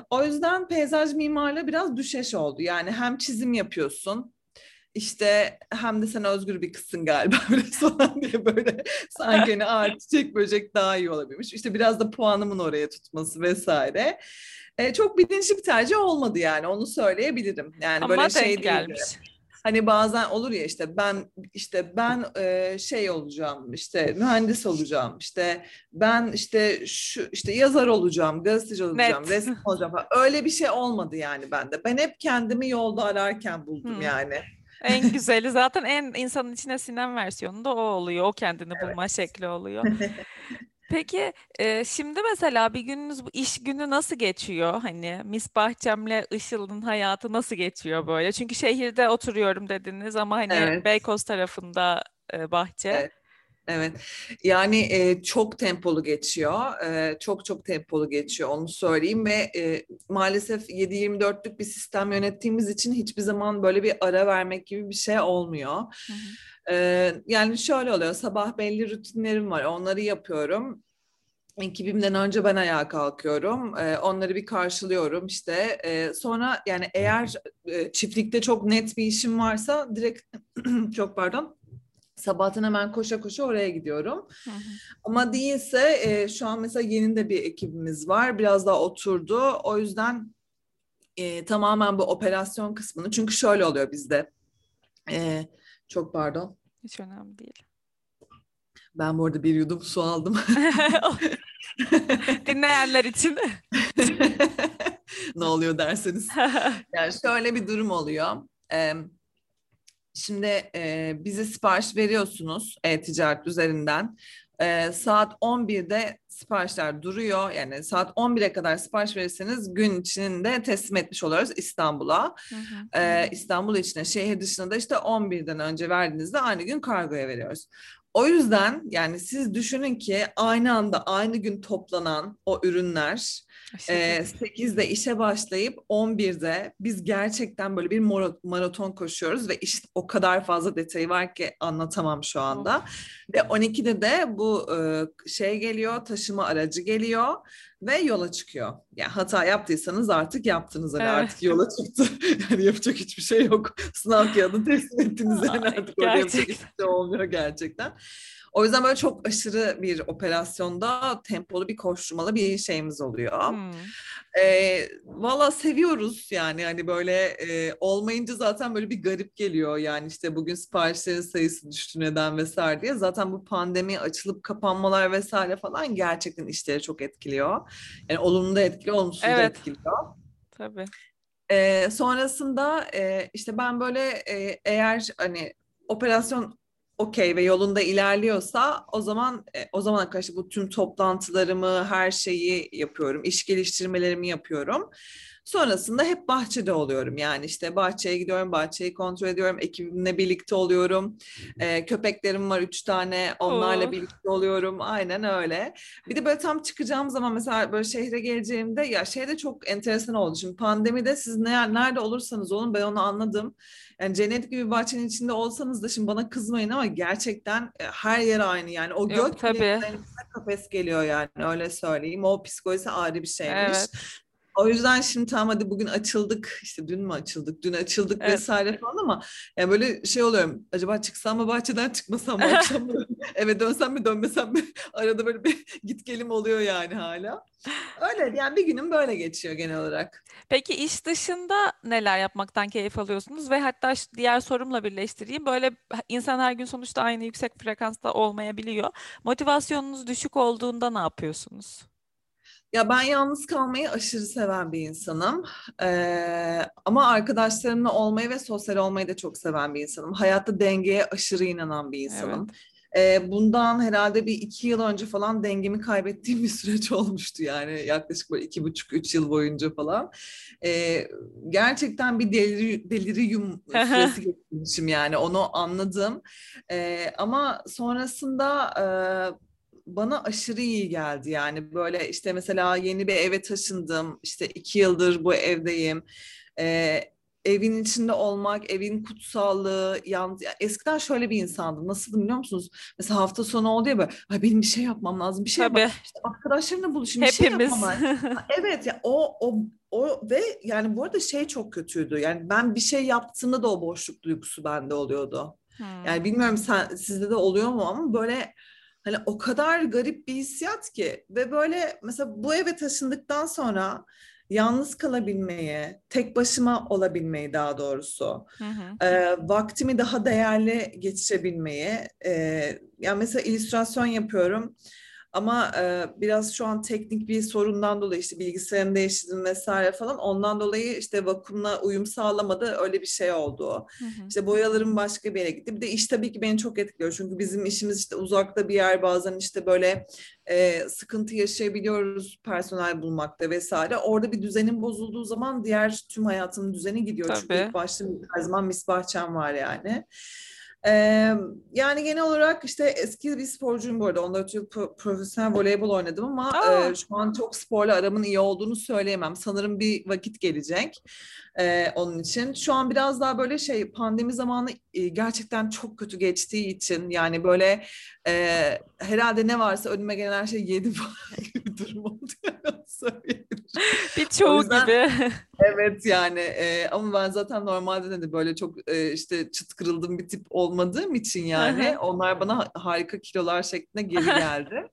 o yüzden peyzaj mimarlığı biraz düşeş oldu. Yani hem çizim yapıyorsun, işte hem de sen özgür bir kızsın galiba böyle falan diye böyle sanki hani ağır çiçek böcek daha iyi olabilirmiş. İşte biraz da puanımın oraya tutması vesaire. E, çok bilinçli bir tercih olmadı yani onu söyleyebilirim. Yani Ama böyle şey gelmiş. Hani bazen olur ya işte ben işte ben e, şey olacağım işte mühendis olacağım işte ben işte şu işte yazar olacağım gazeteci olacağım Net. resim olacağım falan. Öyle bir şey olmadı yani bende. Ben hep kendimi yolda ararken buldum Hmm. yani. En güzeli zaten en insanın içine sinen versiyonu da o oluyor. O kendini bulma şekli oluyor. Peki e, şimdi mesela bir gününüz bu iş günü nasıl geçiyor? Hani Miss Bahçem'le Işıl'ın hayatı nasıl geçiyor böyle? Çünkü şehirde oturuyorum dediniz ama hani Evet. Beykoz tarafında e, bahçe. Evet. Evet, yani e, çok tempolu geçiyor, e, çok çok tempolu geçiyor onu söyleyeyim ve e, maalesef 7-24'lük bir sistem yönettiğimiz için hiçbir zaman böyle bir ara vermek gibi bir şey olmuyor. Hı hı. E, yani şöyle oluyor, sabah belli rutinlerim var, onları yapıyorum. Ekibimden önce ben ayağa kalkıyorum, e, onları bir karşılıyorum işte. E, sonra yani eğer e, çiftlikte çok net bir işim varsa direkt çok pardon. Sabahtan hemen koşa koşa oraya gidiyorum. Hı hı. Ama değilse e, şu an mesela yeni de bir ekibimiz var. Biraz daha oturdu. O yüzden e, tamamen bu operasyon kısmını. Çünkü şöyle oluyor bizde. E, çok pardon. Hiç önemli değil. Ben bu arada bir yudum su aldım. Dinleyenler için. ne oluyor derseniz. Yani şöyle bir durum oluyor. Ee, şimdi e, bize sipariş veriyorsunuz e-ticaret üzerinden. Ee, saat 11'de siparişler duruyor. Yani saat 11'e kadar sipariş verirseniz gün içinde teslim etmiş oluyoruz İstanbul'a. Hı hı. Ee, İstanbul içine, şehir dışına da işte 11'den önce verdiğinizde aynı gün kargoya veriyoruz. O yüzden yani siz düşünün ki aynı anda aynı gün toplanan o ürünler. Ee, 8'de işe başlayıp 11'de biz gerçekten böyle bir mara- maraton koşuyoruz ve iş o kadar fazla detayı var ki anlatamam şu anda. Ve 12'de de bu şey geliyor, taşıma aracı geliyor ve yola çıkıyor. Yani hata yaptıysanız artık yaptınız hani Evet. artık yola çıktı. Yani yapacak hiçbir şey yok. Sınav kağıdını teslim ettiniz yani artık orada yapacak hiçbir şey olmuyor gerçekten. O yüzden böyle çok aşırı bir operasyonda tempolu bir koşturmalı bir şeyimiz oluyor. Hmm. E, Valla seviyoruz yani hani böyle e, olmayınca zaten böyle bir garip geliyor yani işte bugün siparişlerin sayısı düştü neden vesaire diye. Zaten bu pandemi açılıp kapanmalar vesaire falan gerçekten işleri çok etkiliyor. Yani olumlu da etkiliyor, olumsuz da Evet. etkiliyor. Tabii. Ee, sonrasında e, işte ben böyle e, eğer hani operasyon okey ve yolunda ilerliyorsa o zaman e, o zamana karşı bu tüm toplantılarımı her şeyi yapıyorum. iş geliştirmelerimi yapıyorum. Sonrasında hep bahçede oluyorum. Yani işte bahçeye gidiyorum, bahçeyi kontrol ediyorum, ekibimle birlikte oluyorum. Ee, köpeklerim var üç tane, onlarla Oh. birlikte oluyorum. Aynen öyle. Bir de böyle tam çıkacağım zaman mesela böyle şehre geleceğimde ya şeyde çok enteresan oldu. Şimdi pandemide siz ne, nerede olursanız olun ben onu anladım. Yani cennet gibi bahçenin içinde olsanız da şimdi bana kızmayın ama gerçekten e, her yer aynı yani. O Yok, gök tabii. kafes geliyor yani öyle söyleyeyim. O psikolojisi ayrı bir şeymiş. Evet. O yüzden şimdi tamam hadi bugün açıldık işte dün mü açıldık dün açıldık Evet. vesaire falan ama yani böyle şey oluyorum acaba çıksam mı bahçeden çıkmasam mı akşam mı eve dönsem mi dönmesem mi arada böyle bir git gelim oluyor yani hala. Öyle yani bir günüm böyle geçiyor genel olarak. Peki iş dışında neler yapmaktan keyif alıyorsunuz ve hatta diğer sorumla birleştireyim. Böyle insan her gün sonuçta aynı yüksek frekansta olmayabiliyor. Motivasyonunuz düşük olduğunda ne yapıyorsunuz? Ya ben yalnız kalmayı aşırı seven bir insanım. Ee, ama arkadaşlarımla olmayı ve sosyal olmayı da çok seven bir insanım. Hayatta dengeye aşırı inanan bir insanım. Ee, bundan herhalde bir iki yıl önce falan dengemi kaybettiğim bir süreç olmuştu yani yaklaşık böyle iki buçuk üç yıl boyunca falan. Ee, gerçekten bir deliri, delirium süresi geçirmişim yani onu anladım. Ee, ama sonrasında e, bana aşırı iyi geldi yani böyle işte mesela yeni bir eve taşındım işte iki yıldır bu evdeyim Ee, evin içinde olmak evin kutsallığı yalnız ya eskiden şöyle bir insandım nasıldım biliyor musunuz mesela hafta sonu oldu ya böyle Ay benim bir şey yapmam lazım bir şey yapmam Tabii. işte arkadaşlarımla buluşayım bir şey yapmam lazım. Evet ya o o o ve yani bu arada şey çok kötüydü yani ben bir şey yaptığımda da o boşluk duygusu bende oluyordu. Hmm. Yani bilmiyorum sen sizde de oluyor mu ama böyle hani o kadar garip bir hissiyat ki ve böyle mesela bu eve taşındıktan sonra yalnız kalabilmeyi, tek başıma olabilmeyi daha doğrusu, Hı hı. e, vaktimi daha değerli geçirebilmeyi. E, yani mesela illüstrasyon yapıyorum. Ama e, biraz şu an teknik bir sorundan dolayı işte bilgisayarın değiştirdim vesaire falan ondan dolayı işte vakumla uyum sağlamadı öyle bir şey oldu. Hı hı. İşte boyalarım başka bir yere gitti. Bir de iş tabii ki beni çok etkiliyor. Çünkü bizim işimiz işte uzakta bir yer bazen işte böyle e, sıkıntı yaşayabiliyoruz personel bulmakta vesaire. Orada bir düzenin bozulduğu zaman diğer tüm hayatımın düzeni gidiyor. Çünkü Tabii. ilk başta her zaman misbahçem var yani. Ee, yani genel olarak işte eski bir sporcuyum bu arada. 14 yıl pro- profesyonel voleybol oynadım ama Aa. e, şu an çok sporla aramın iyi olduğunu söyleyemem. Sanırım bir vakit gelecek e, onun için. Şu an biraz daha böyle şey pandemi zamanı e, gerçekten çok kötü geçtiği için yani böyle e, herhalde ne varsa önüme gelen her şeyi yedim falan gibi bir durum oldu. Birçoğu yüzden- gibi. Evet yani e, ama ben zaten normalde de böyle çok e, işte çıt kırıldığım bir tip olmadığım için yani onlar bana ha- harika kilolar şeklinde geri geldi.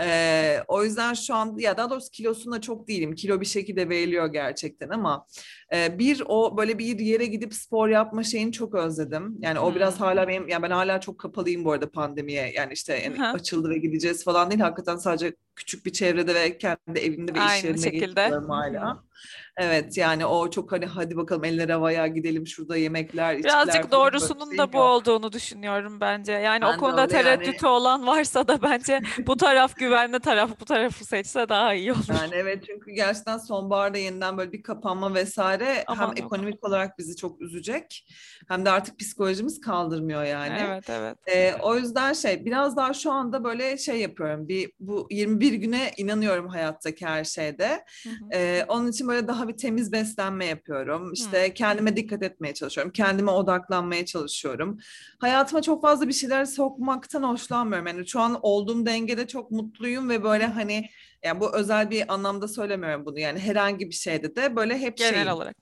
E, o yüzden şu an ya daha doğrusu kilosunda çok değilim. Kilo bir şekilde veriliyor gerçekten ama e, bir o böyle bir yere gidip spor yapma şeyini çok özledim. Yani o biraz Hmm. hala benim yani ben hala çok kapalıyım bu arada pandemiye. Yani işte yani açıldı ve gideceğiz falan değil. Hakikaten sadece küçük bir çevrede ve kendi evimde ve iş Aynı şekilde. gidiyorum Hı hı. hala. Evet yani o çok hani hadi bakalım eller havaya gidelim şurada yemekler, içkiler Birazcık doğrusunun şey da bu yok. olduğunu düşünüyorum bence. Yani o Ben de konuda öyle yani. tereddütü olan varsa da bence bu taraf güvenli taraf bu tarafı seçse daha iyi olur. Yani evet çünkü gerçekten sonbaharda yeniden böyle bir kapanma vesaire Aman hem yok. ekonomik olarak bizi çok üzecek hem de artık psikolojimiz kaldırmıyor yani. Evet evet. Ee, o yüzden şey biraz daha şu anda böyle şey yapıyorum. Bir bu 21 güne inanıyorum hayattaki her şeyde. Hı hı. Ee, onun için böyle daha bir temiz beslenme yapıyorum. İşte kendime dikkat etmeye çalışıyorum. Kendime odaklanmaya çalışıyorum. Hayatıma çok fazla bir şeyler sokmaktan hoşlanmıyorum. Yani şu an olduğum dengede çok mutluyum ve böyle hani yani bu özel bir anlamda söylemiyorum bunu. Yani herhangi bir şeyde de böyle hep Genel şeyim. olarak.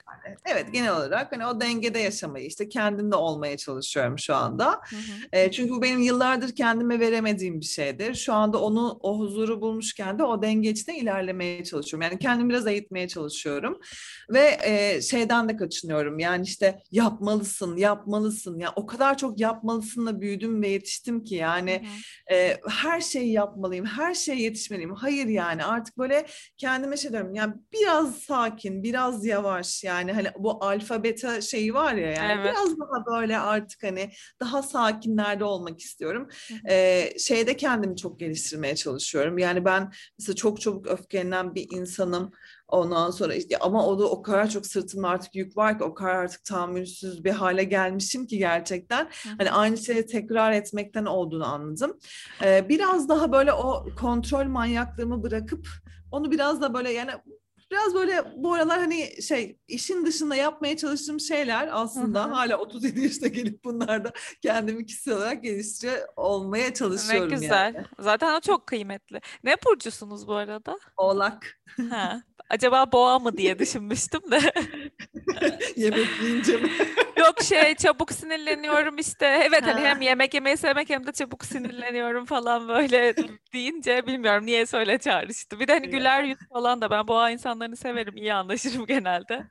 Evet genel olarak hani o dengede yaşamayı işte kendimde olmaya çalışıyorum şu anda. Hı hı. E, çünkü bu benim yıllardır kendime veremediğim bir şeydir. Şu anda onu o huzuru bulmuşken de o denge içinde ilerlemeye çalışıyorum. Yani kendimi biraz eğitmeye çalışıyorum. Ve e, şeyden de kaçınıyorum. Yani işte yapmalısın, yapmalısın. Ya o kadar çok yapmalısınla büyüdüm ve yetiştim ki yani Hı hı. e, her şeyi yapmalıyım, her şeye yetişmeliyim. Hayır yani artık böyle kendime şey diyorum. Yani biraz sakin, biraz yavaş. Yani hani bu alfa beta şeyi var ya yani Evet. biraz daha böyle artık hani daha sakinlerde olmak istiyorum. Hı hı. Ee, şeyde kendimi çok geliştirmeye çalışıyorum. Yani ben mesela çok çabuk öfkelenen bir insanım. Ondan sonra işte ama o da o kadar çok sırtımda artık yük var ki o kadar artık tahammülsüz bir hale gelmişim ki gerçekten hı. hani aynı şeyi tekrar etmekten olduğunu anladım. Ee, biraz daha böyle o kontrol manyaklığımı bırakıp onu biraz da böyle yani biraz böyle bu aralar hani şey işin dışında yapmaya çalıştığım şeyler aslında Hı hı. hala 37 yaşta gelip bunlarda kendimi kişisel olarak geliştiriyor olmaya Ne çalışıyorum güzel. yani. Zaten o çok kıymetli. Ne burcusunuz bu arada? Oğlak Ha. Acaba boğa mı diye düşünmüştüm de. yemek yiyince mi? Yok şey çabuk sinirleniyorum işte. Evet hani Ha. hem yemek yemeyi sevmek hem de çabuk sinirleniyorum falan böyle deyince bilmiyorum niye söyle çağrıştı. Bir de hani güler yüz falan da ben boğa insanlarını severim. iyi anlaşırım genelde.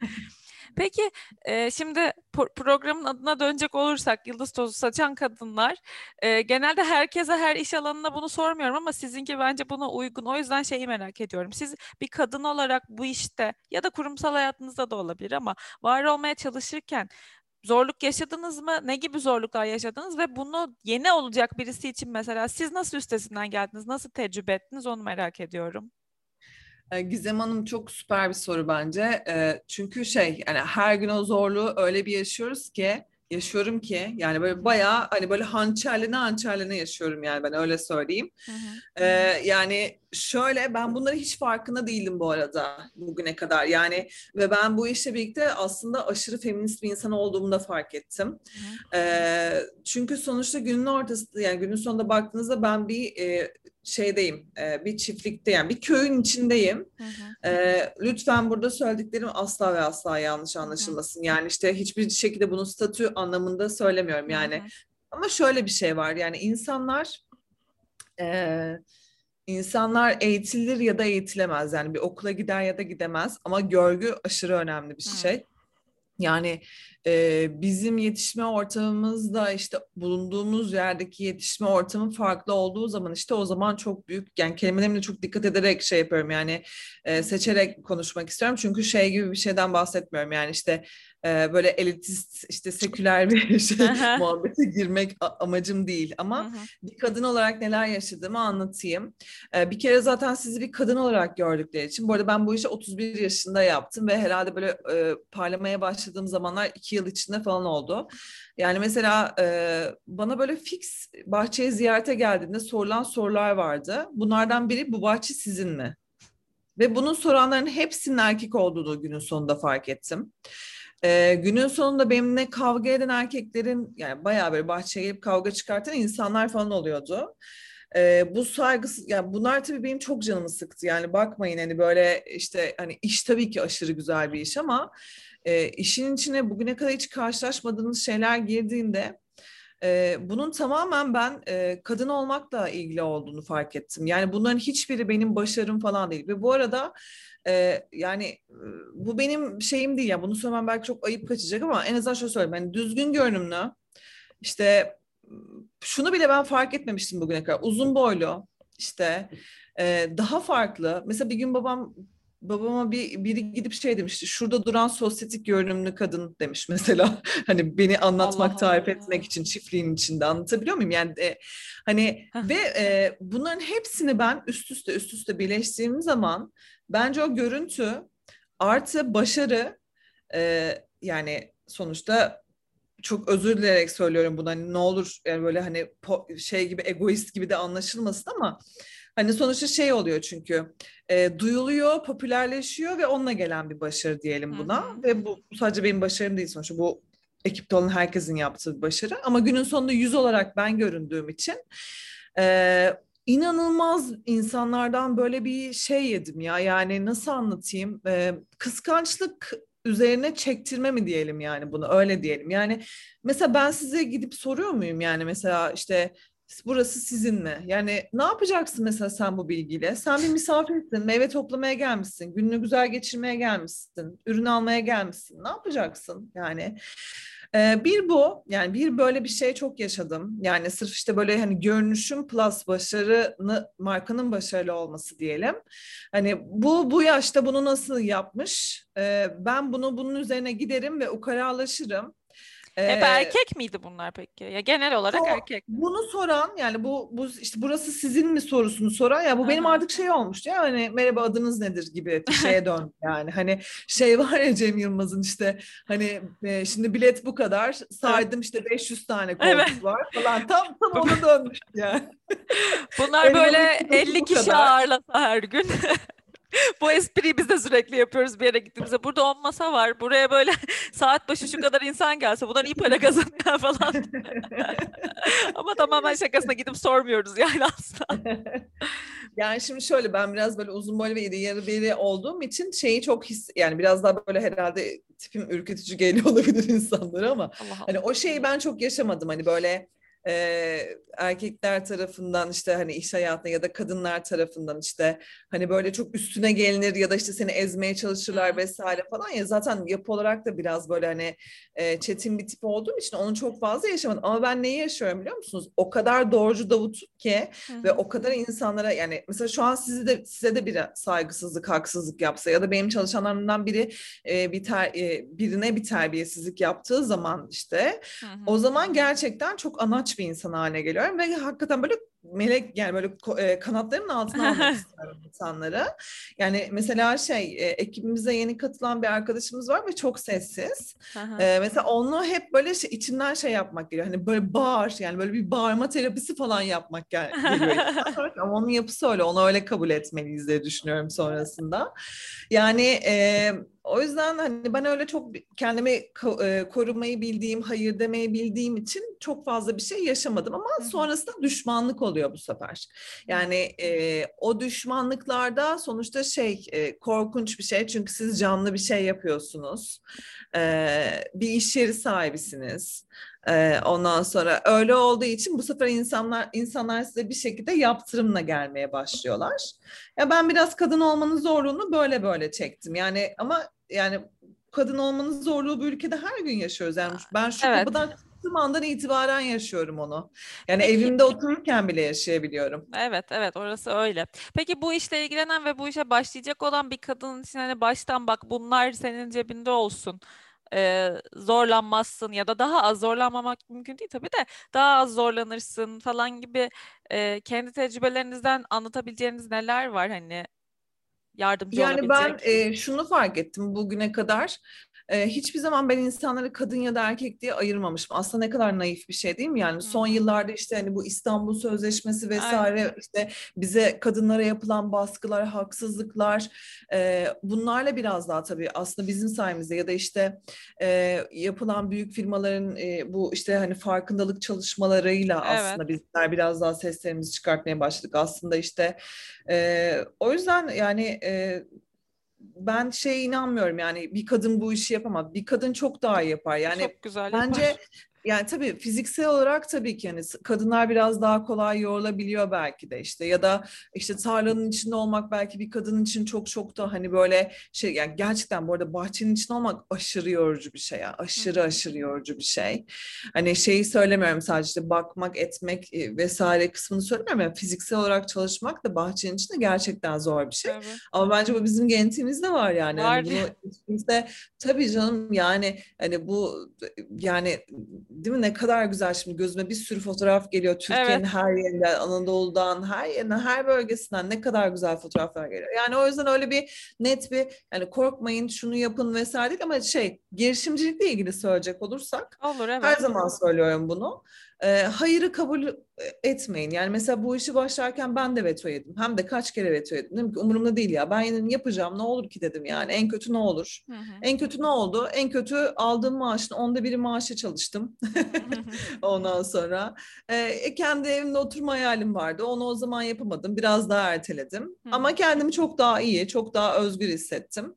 Peki e, şimdi programın adına dönecek olursak yıldız tozu saçan kadınlar e, genelde herkese her iş alanına bunu sormuyorum ama sizinki bence buna uygun. O yüzden şeyi merak ediyorum. Siz bir kadın olarak bu işte ya da kurumsal hayatınızda da olabilir ama var olmaya çalışırken zorluk yaşadınız mı? Ne gibi zorluklar yaşadınız ve bunu yeni olacak birisi için mesela siz nasıl üstesinden geldiniz? Nasıl tecrübe ettiniz? Onu merak ediyorum. Ee, Gizem Hanım çok süper bir soru bence. Ee, Çünkü şey yani her gün o zorluğu öyle bir yaşıyoruz ki yaşıyorum ki yani böyle bayağı hani böyle hançerline hançerline yaşıyorum yani ben öyle söyleyeyim. Hı hı. Ee, yani şöyle ben bunları hiç farkında değildim bu arada bugüne kadar yani ve ben bu işle birlikte aslında aşırı feminist bir insan olduğumu da fark ettim. Hı hı. Ee, çünkü sonuçta günün ortasında yani günün sonunda baktığınızda ben bir e, şeydeyim e, bir çiftlikte yani bir köyün içindeyim. Hı hı. Ee, lütfen burada söylediklerim asla ve asla yanlış anlaşılmasın. Yani işte hiçbir şekilde bunu statü anlamında söylemiyorum yani. Hı hı. Ama şöyle bir şey var yani insanlar e, insanlar eğitilir ya da eğitilemez. Yani bir okula gider ya da gidemez ama görgü aşırı önemli bir şey. Yani e, bizim yetişme ortamımızda işte bulunduğumuz yerdeki yetişme ortamı farklı olduğu zaman işte o zaman çok büyük yani kelimelerime çok dikkat ederek şey yapıyorum yani e, seçerek konuşmak istiyorum. Çünkü şey gibi bir şeyden bahsetmiyorum yani işte e, böyle elitist işte seküler bir şey muhabbete girmek amacım değil ama bir kadın olarak neler yaşadığımı anlatayım. E, bir kere zaten sizi bir kadın olarak gördükleri için bu arada ben bu işi 31 yaşında yaptım ve herhalde böyle e, parlamaya başladığım zamanlar iki yıl içinde falan oldu. Yani mesela e, bana böyle fix bahçeye ziyarete geldiğinde sorulan sorular vardı. Bunlardan biri bu bahçe sizin mi? Ve bunun soranların hepsinin erkek olduğunu günün sonunda fark ettim. Ee, günün sonunda benimle kavga eden erkeklerin yani bayağı böyle bahçeye gelip kavga çıkartan insanlar falan oluyordu. Ee, bu saygısız yani bunlar tabii benim çok canımı sıktı. Yani bakmayın hani böyle işte hani iş tabii ki aşırı güzel bir iş ama e, işin içine bugüne kadar hiç karşılaşmadığınız şeyler girdiğinde e, bunun tamamen ben e, kadın olmakla ilgili olduğunu fark ettim. Yani bunların hiçbiri benim başarım falan değil. Ve bu arada e, yani bu benim şeyim değil ya. Bunu söylemem belki çok ayıp kaçacak ama en azından şöyle söyleyeyim. Yani düzgün görünümlü işte şunu bile ben fark etmemiştim bugüne kadar. Uzun boylu işte e, daha farklı. Mesela bir gün babam babama bir biri gidip şey demişti. Şurada duran sosyetik görünümlü kadın demiş mesela. hani beni anlatmak, Allah tarif Allah. etmek için çiftliğin içinde anlatabiliyor muyum? Yani e, hani ve e, bunların hepsini ben üst üste üst üste birleştirdiğim zaman bence o görüntü artı başarı e, yani sonuçta çok özür dileyerek söylüyorum bunu hani ne olur yani böyle hani po- şey gibi egoist gibi de anlaşılmasın ama Hani sonuçta şey oluyor çünkü e, duyuluyor, popülerleşiyor ve onunla gelen bir başarı diyelim buna. Hı hı. Ve bu sadece benim başarım değil sonuçta bu ekipte olan herkesin yaptığı bir başarı. Ama günün sonunda yüz olarak ben göründüğüm için e, inanılmaz insanlardan böyle bir şey yedim ya. Yani nasıl anlatayım? E, kıskançlık üzerine çektirme mi diyelim yani bunu öyle diyelim. Yani mesela ben size gidip soruyor muyum yani mesela işte burası sizin mi? Yani ne yapacaksın mesela sen bu bilgiyle? Sen bir misafirsin, meyve toplamaya gelmişsin, gününü güzel geçirmeye gelmişsin, ürün almaya gelmişsin. Ne yapacaksın yani? Ee, bir bu, yani bir böyle bir şey çok yaşadım. Yani sırf işte böyle hani görünüşüm plus başarını, markanın başarılı olması diyelim. Hani bu bu yaşta bunu nasıl yapmış? Ee, ben bunu bunun üzerine giderim ve ukalalaşırım. Hep erkek miydi bunlar peki? Ya genel olarak so, erkek. Bunu soran yani bu bu işte burası sizin mi sorusunu soran ya bu Aha. benim artık şey olmuştu ya hani merhaba adınız nedir gibi şeye döndü yani. Hani şey var ya Cem Yılmaz'ın işte hani e, şimdi bilet bu kadar saydım işte 500 tane koltuk evet. var falan tam tam ona dönmüş yani. Bunlar böyle 50 kişi kadar. ağırlasa her gün. Bu espriyi biz de sürekli yapıyoruz bir yere gittiğimizde. Burada on masa var. Buraya böyle saat başı şu kadar insan gelse bundan iyi para kazanıyor falan. Ama tamamen şakasına gidip sormuyoruz yani aslında. yani şimdi şöyle ben biraz böyle uzun boylu ve iri yarı biri olduğum için şeyi çok his yani biraz daha böyle herhalde tipim ürkütücü geliyor olabilir insanlara ama Allah Allah. hani o şeyi ben çok yaşamadım hani böyle e, erkekler tarafından işte hani iş hayatında ya da kadınlar tarafından işte hani böyle çok üstüne gelinir ya da işte seni ezmeye çalışırlar vesaire falan ya zaten yapı olarak da biraz böyle hani e, çetin bir tip olduğum için onu çok fazla yaşamadım. Ama ben neyi yaşıyorum biliyor musunuz? O kadar doğrucu Davut'um ki ve o kadar insanlara yani mesela şu an sizi de size de bir saygısızlık, haksızlık yapsa ya da benim çalışanlarımdan biri e, bir ter, e, birine bir terbiyesizlik yaptığı zaman işte o zaman gerçekten çok anaç bir insan haline geliyorum ve hakikaten böyle melek yani böyle e, kanatlarımın altına almak istiyorum insanları. Yani mesela şey e, ekibimize yeni katılan bir arkadaşımız var ve çok sessiz. e, mesela onu hep böyle şey, içinden şey yapmak geliyor. Hani böyle bağır yani böyle bir bağırma terapisi falan yapmak gel geliyor. Ama onun yapısı öyle. Onu öyle kabul etmeliyiz diye düşünüyorum sonrasında. Yani e, o yüzden hani ben öyle çok kendimi e, korumayı bildiğim, hayır demeyi bildiğim için çok fazla bir şey yaşamadım ama sonrasında düşmanlık oluyor bu sefer. Yani e, o düşmanlıklarda sonuçta şey e, korkunç bir şey çünkü siz canlı bir şey yapıyorsunuz. E, bir iş yeri sahibisiniz. E, ondan sonra öyle olduğu için bu sefer insanlar insanlar size bir şekilde yaptırımla gelmeye başlıyorlar. Ya ben biraz kadın olmanın zorluğunu böyle böyle çektim. Yani ama yani kadın olmanın zorluğu bu ülkede her gün yaşıyoruz. Yani ben şu Evet. kapıdan çıktığım andan itibaren yaşıyorum onu. Yani Peki. evimde otururken bile yaşayabiliyorum. Evet, evet orası öyle. Peki bu işle ilgilenen ve bu işe başlayacak olan bir kadın için hani baştan bak bunlar senin cebinde olsun. Ee, zorlanmazsın ya da daha az zorlanmamak mümkün değil tabii de daha az zorlanırsın falan gibi e, kendi tecrübelerinizden anlatabileceğiniz neler var hani yardımcı Yani ben olabilecek? e, şunu fark ettim bugüne kadar. E, hiçbir zaman ben insanları kadın ya da erkek diye ayırmamışım. Aslında ne kadar naif bir şey değil mi? Yani son yıllarda işte hani bu İstanbul Sözleşmesi vesaire işte bize kadınlara yapılan baskılar, haksızlıklar e, bunlarla biraz daha tabii aslında bizim sayemizde ya da işte e, yapılan büyük firmaların e, bu işte hani farkındalık çalışmalarıyla Evet. aslında bizler biraz daha seslerimizi çıkartmaya başladık. Aslında işte e, o yüzden yani e, ben şeye inanmıyorum yani bir kadın bu işi yapamaz. Bir kadın çok daha iyi yapar. Yani Çok güzel bence yapar. Yani tabii fiziksel olarak tabii ki yani s- kadınlar biraz daha kolay yorulabiliyor belki de işte ya da işte tarlanın içinde olmak belki bir kadın için çok çok da hani böyle şey yani gerçekten bu arada bahçenin içinde olmak aşırı yorucu bir şey ya. Aşırı aşırı yorucu bir şey. Hani şeyi söylemiyorum sadece işte bakmak, etmek e, vesaire kısmını söylemiyorum. Yani fiziksel olarak çalışmak da bahçenin içinde gerçekten zor bir şey. Tabii. Ama bence bu bizim genetiğimizde var yani. Var. Hani bunu hiç kimse tabii canım yani hani bu yani değil mi ne kadar güzel şimdi gözüme bir sürü fotoğraf geliyor Türkiye'nin Evet. her yerinden, Anadolu'dan, her yerinden, her bölgesinden ne kadar güzel fotoğraflar geliyor. Yani o yüzden öyle bir net bir yani korkmayın şunu yapın vesaire değil ama şey girişimcilikle ilgili söyleyecek olursak Olur her evet. zaman söylüyorum bunu. Ee, hayırı kabul etmeyin. Yani mesela bu işi başlarken ben de veto yedim. Hem de kaç kere veto yedim. Dedim ki umurumda değil ya. Ben yine yapacağım ne olur ki dedim yani. En kötü ne olur? Hı hı. En kötü ne oldu? En kötü aldığım maaşın onda biri maaşa çalıştım. Ondan sonra e, kendi evimde oturma hayalim vardı. Onu o zaman yapamadım. Biraz daha erteledim. Hı Ama kendimi çok daha iyi, çok daha özgür hissettim.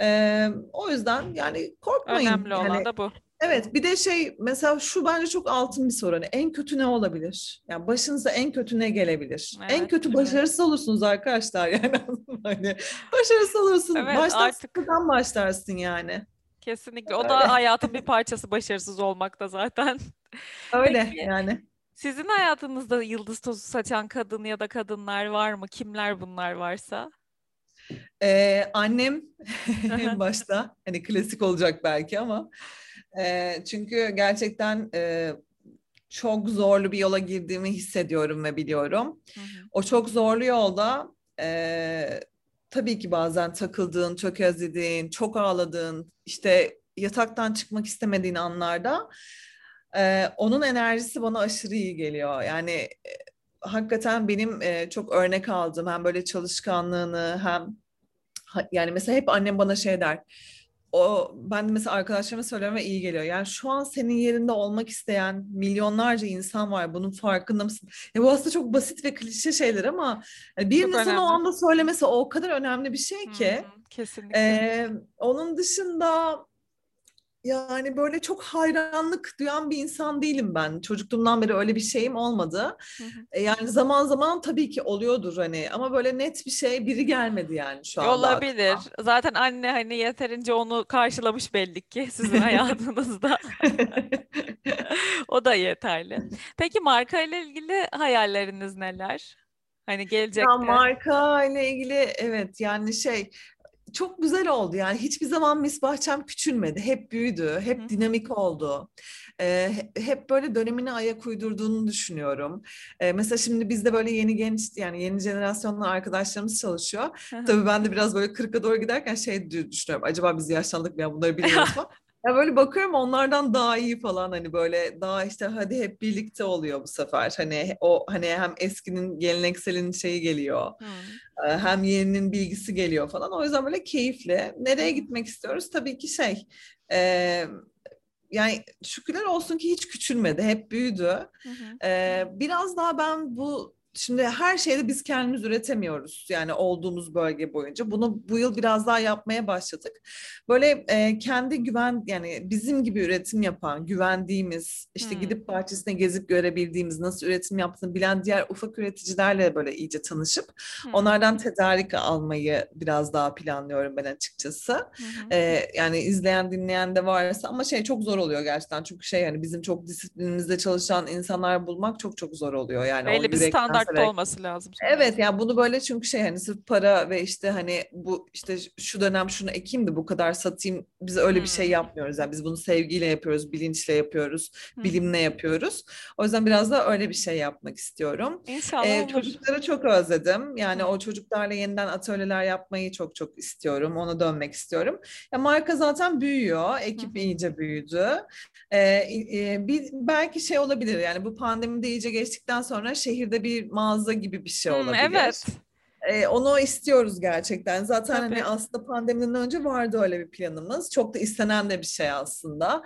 Ee, o yüzden yani korkmayın. Önemli olan Yani da bu. Evet bir de şey mesela şu bence çok altın bir soru. Hani en kötü ne olabilir? Yani başınıza en kötü ne gelebilir? En Evet, kötü evet. başarısız olursunuz arkadaşlar yani hani başarısız olursun. Evet, Baştan artık- sıfırdan başlarsın yani. Kesinlikle. O Öyle. da hayatın bir parçası başarısız olmakta zaten. Öyle Peki, yani. Sizin hayatınızda yıldız tozu saçan kadın ya da kadınlar var mı? Kimler bunlar varsa? Ee, annem en başta hani klasik olacak belki ama e, çünkü gerçekten e, çok zorlu bir yola girdiğimi hissediyorum ve biliyorum. Hı hı. O çok zorlu yolda e, tabii ki bazen takıldığın, tökezlediğin, çok ağladığın, işte yataktan çıkmak istemediğin anlarda e, onun enerjisi bana aşırı iyi geliyor. Yani e, hakikaten benim e, çok örnek aldığım hem böyle çalışkanlığını hem ha- yani mesela hep annem bana şey der. O ben de mesela arkadaşlarıma söylüyorum ve iyi geliyor. Yani şu an senin yerinde olmak isteyen milyonlarca insan var. Bunun farkında mısın? Ya bu aslında çok basit ve klişe şeyler ama yani birinin sana o önemli. anda söylemesi o kadar önemli bir şey ki. hı, Kesinlikle. Ee, onun dışında yani böyle çok hayranlık duyan bir insan değilim ben. Çocukluğumdan beri öyle bir şeyim olmadı. Hı hı. E, Yani zaman zaman tabii ki oluyordur hani ama böyle net bir şey biri gelmedi yani şu anda Olabilir. aklıma. Zaten anne hani yeterince onu karşılamış belli ki sizin hayatınızda. O da yeterli. Peki marka ile ilgili hayalleriniz neler? Hani Ya gelecekte. marka ile ilgili evet yani şey çok güzel oldu yani hiçbir zaman Miss Bahçem küçülmedi. Hep büyüdü, Hı hı. hep dinamik oldu. He- hep böyle dönemine ayak uydurduğunu düşünüyorum. Mesela şimdi bizde böyle yeni genç yani yeni jenerasyonla arkadaşlarımız çalışıyor. Hı. Tabii ben de biraz böyle 40'a doğru giderken şey dü- düşünüyorum. Acaba biz yaşlandık mı ya bunları bilmiyoruz. Ya böyle bakıyorum onlardan daha iyi falan hani böyle daha işte hadi hep birlikte oluyor bu sefer. Hani o hani hem eskinin gelenekselin şeyi geliyor. E, Hem yeninin bilgisi geliyor falan. O yüzden böyle keyifli. Nereye gitmek istiyoruz? Tabii ki şey e, yani şükürler olsun ki hiç küçülmedi, hep büyüdü. Hı hı. Ee, biraz daha ben bu Şimdi her şeyde biz kendimiz üretemiyoruz yani olduğumuz bölge boyunca. Bunu bu yıl biraz daha yapmaya başladık. Böyle e, kendi güven yani bizim gibi üretim yapan, güvendiğimiz, işte Hmm. gidip bahçesine gezip görebildiğimiz, nasıl üretim yaptığını bilen diğer ufak üreticilerle böyle iyice tanışıp Hmm. onlardan tedarik almayı biraz daha planlıyorum ben açıkçası. Hı. Ee, yani izleyen dinleyen de varsa ama şey çok zor oluyor gerçekten çünkü şey yani bizim çok disiplinimizde çalışan insanlar bulmak çok çok zor oluyor yani o Belli bir yürekten severek. olması lazım. Evet yani bunu böyle çünkü şey hani sırf para ve işte hani bu işte şu dönem şunu ekeyim de bu kadar satayım biz öyle bir şey Hmm. yapmıyoruz yani biz bunu sevgiyle yapıyoruz bilinçle yapıyoruz hı. bilimle yapıyoruz o yüzden biraz da öyle bir şey yapmak istiyorum. İnşallah Ee, olur. çocukları çok özledim. Yani Hı. o çocuklarla yeniden atölyeler yapmayı çok çok istiyorum. Ona dönmek istiyorum. Ya marka zaten büyüyor. Ekip hı. iyice büyüdü. Ee, e, bir, belki şey olabilir yani bu pandemi de iyice geçtikten sonra şehirde bir mağaza gibi bir şey Hmm, olabilir. evet. Ee, onu istiyoruz gerçekten. Zaten Tabii. hani aslında pandemiden önce vardı öyle bir planımız. Çok da istenen de bir şey aslında.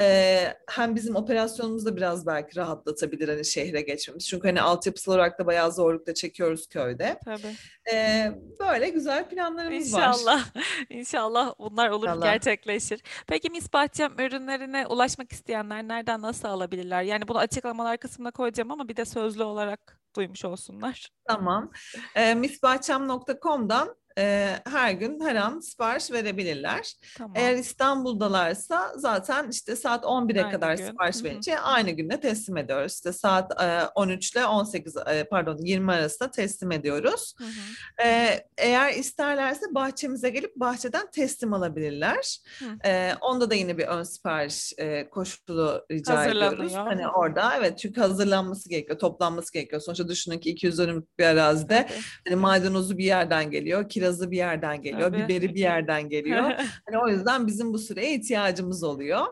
Ee, hem bizim operasyonumuzu da biraz belki rahatlatabilir hani şehre geçmemiz. Çünkü hani altyapısal olarak da bayağı zorlukta çekiyoruz köyde. Tabii. Ee, böyle güzel planlarımız var. İnşallah. İnşallah bunlar olur, İnşallah. gerçekleşir. Peki Miss Bahçem ürünlerine ulaşmak isteyenler nereden nasıl alabilirler? Yani bunu açıklamalar kısmına koyacağım ama bir de sözlü olarak duymuş olsunlar. Tamam. Ee, missbahçem.com'dan e, her gün her an sipariş verebilirler. Tamam. Eğer İstanbul'dalarsa zaten işte saat 11'e Aynı kadar gün. sipariş Hı hı. verince aynı günde teslim ediyoruz. İşte saat e, 13 ile 18 e, pardon 20 arasında teslim ediyoruz. Hı hı. Ee, eğer isterlerse bahçemize gelip bahçeden teslim alabilirler. Hı. Ee, onda da yine bir ön sipariş e, koşulu rica ediyoruz. Hani orada evet çünkü hazırlanması gerekiyor, toplanması gerekiyor. Sonuçta düşünün ki 200 dönümlük bir arazide hani maydanozu bir yerden geliyor, kirazı bir yerden geliyor, Tabii. biberi bir yerden geliyor. Hani o yüzden bizim bu süreye ihtiyacımız oluyor.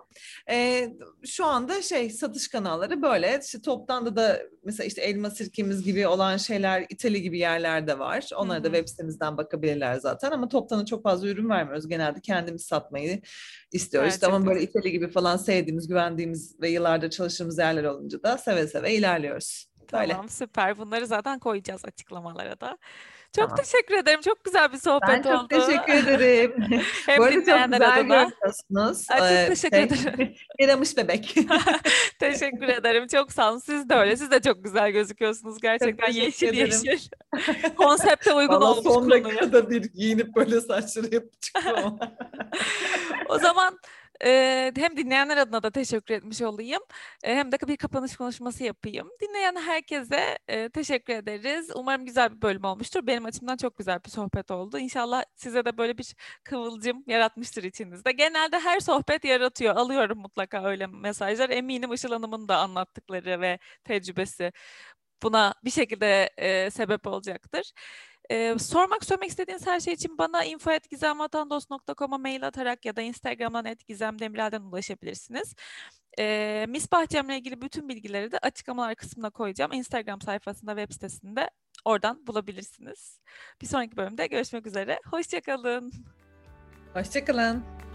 Ee, şu anda şey satış kanalları böyle. İşte toptan da mesela işte elma sirkemiz gibi olan şeyler İtali gibi yerlerde var. Onlara da hı. web sitemizden bakabilirler zaten ama toptanı çok fazla ürün vermiyoruz. Genelde kendimiz satmayı istiyoruz. İşte ama Gerçekten. böyle İtali gibi falan sevdiğimiz, güvendiğimiz ve yıllardır çalıştığımız yerler olunca da seve seve ilerliyoruz. Böyle. Tamam süper. Bunları zaten koyacağız açıklamalara da. Çok Tamam. teşekkür ederim. Çok güzel bir sohbet Ben çok oldu. teşekkür ederim. Hem Bu arada çok güzel adına. görünüyorsunuz. Ay, çok Ee, teşekkür ederim. Yaramış bebek. Teşekkür ederim. Çok sağ olun. Siz de öyle. Siz de çok güzel gözüküyorsunuz. Gerçekten yeşil ederim. yeşil. Konsepte uygun Valla olmuş son dakikada bir giyinip böyle saçları yapıp çıktım. O zaman e, hem dinleyenler adına da teşekkür etmiş olayım. e, hem de bir kapanış konuşması yapayım. Dinleyen herkese e, teşekkür ederiz. Umarım güzel bir bölüm olmuştur. Benim açımdan çok güzel bir sohbet oldu. İnşallah size de böyle bir kıvılcım yaratmıştır içinizde. Genelde her sohbet yaratıyor. Alıyorum mutlaka öyle mesajlar. Eminim Işıl Hanım'ın da anlattıkları ve tecrübesi buna bir şekilde e, sebep olacaktır. Ee, sormak söylemek istediğiniz her şey için bana info.gizemvatandos.com'a mail atarak ya da Instagram'dan @gizemdemirel'den ulaşabilirsiniz. Ee, Miss Bahçem'le ilgili bütün bilgileri de açıklamalar kısmına koyacağım. Instagram sayfasında, web sitesinde oradan bulabilirsiniz. Bir sonraki bölümde görüşmek üzere. Hoşçakalın. Hoşçakalın.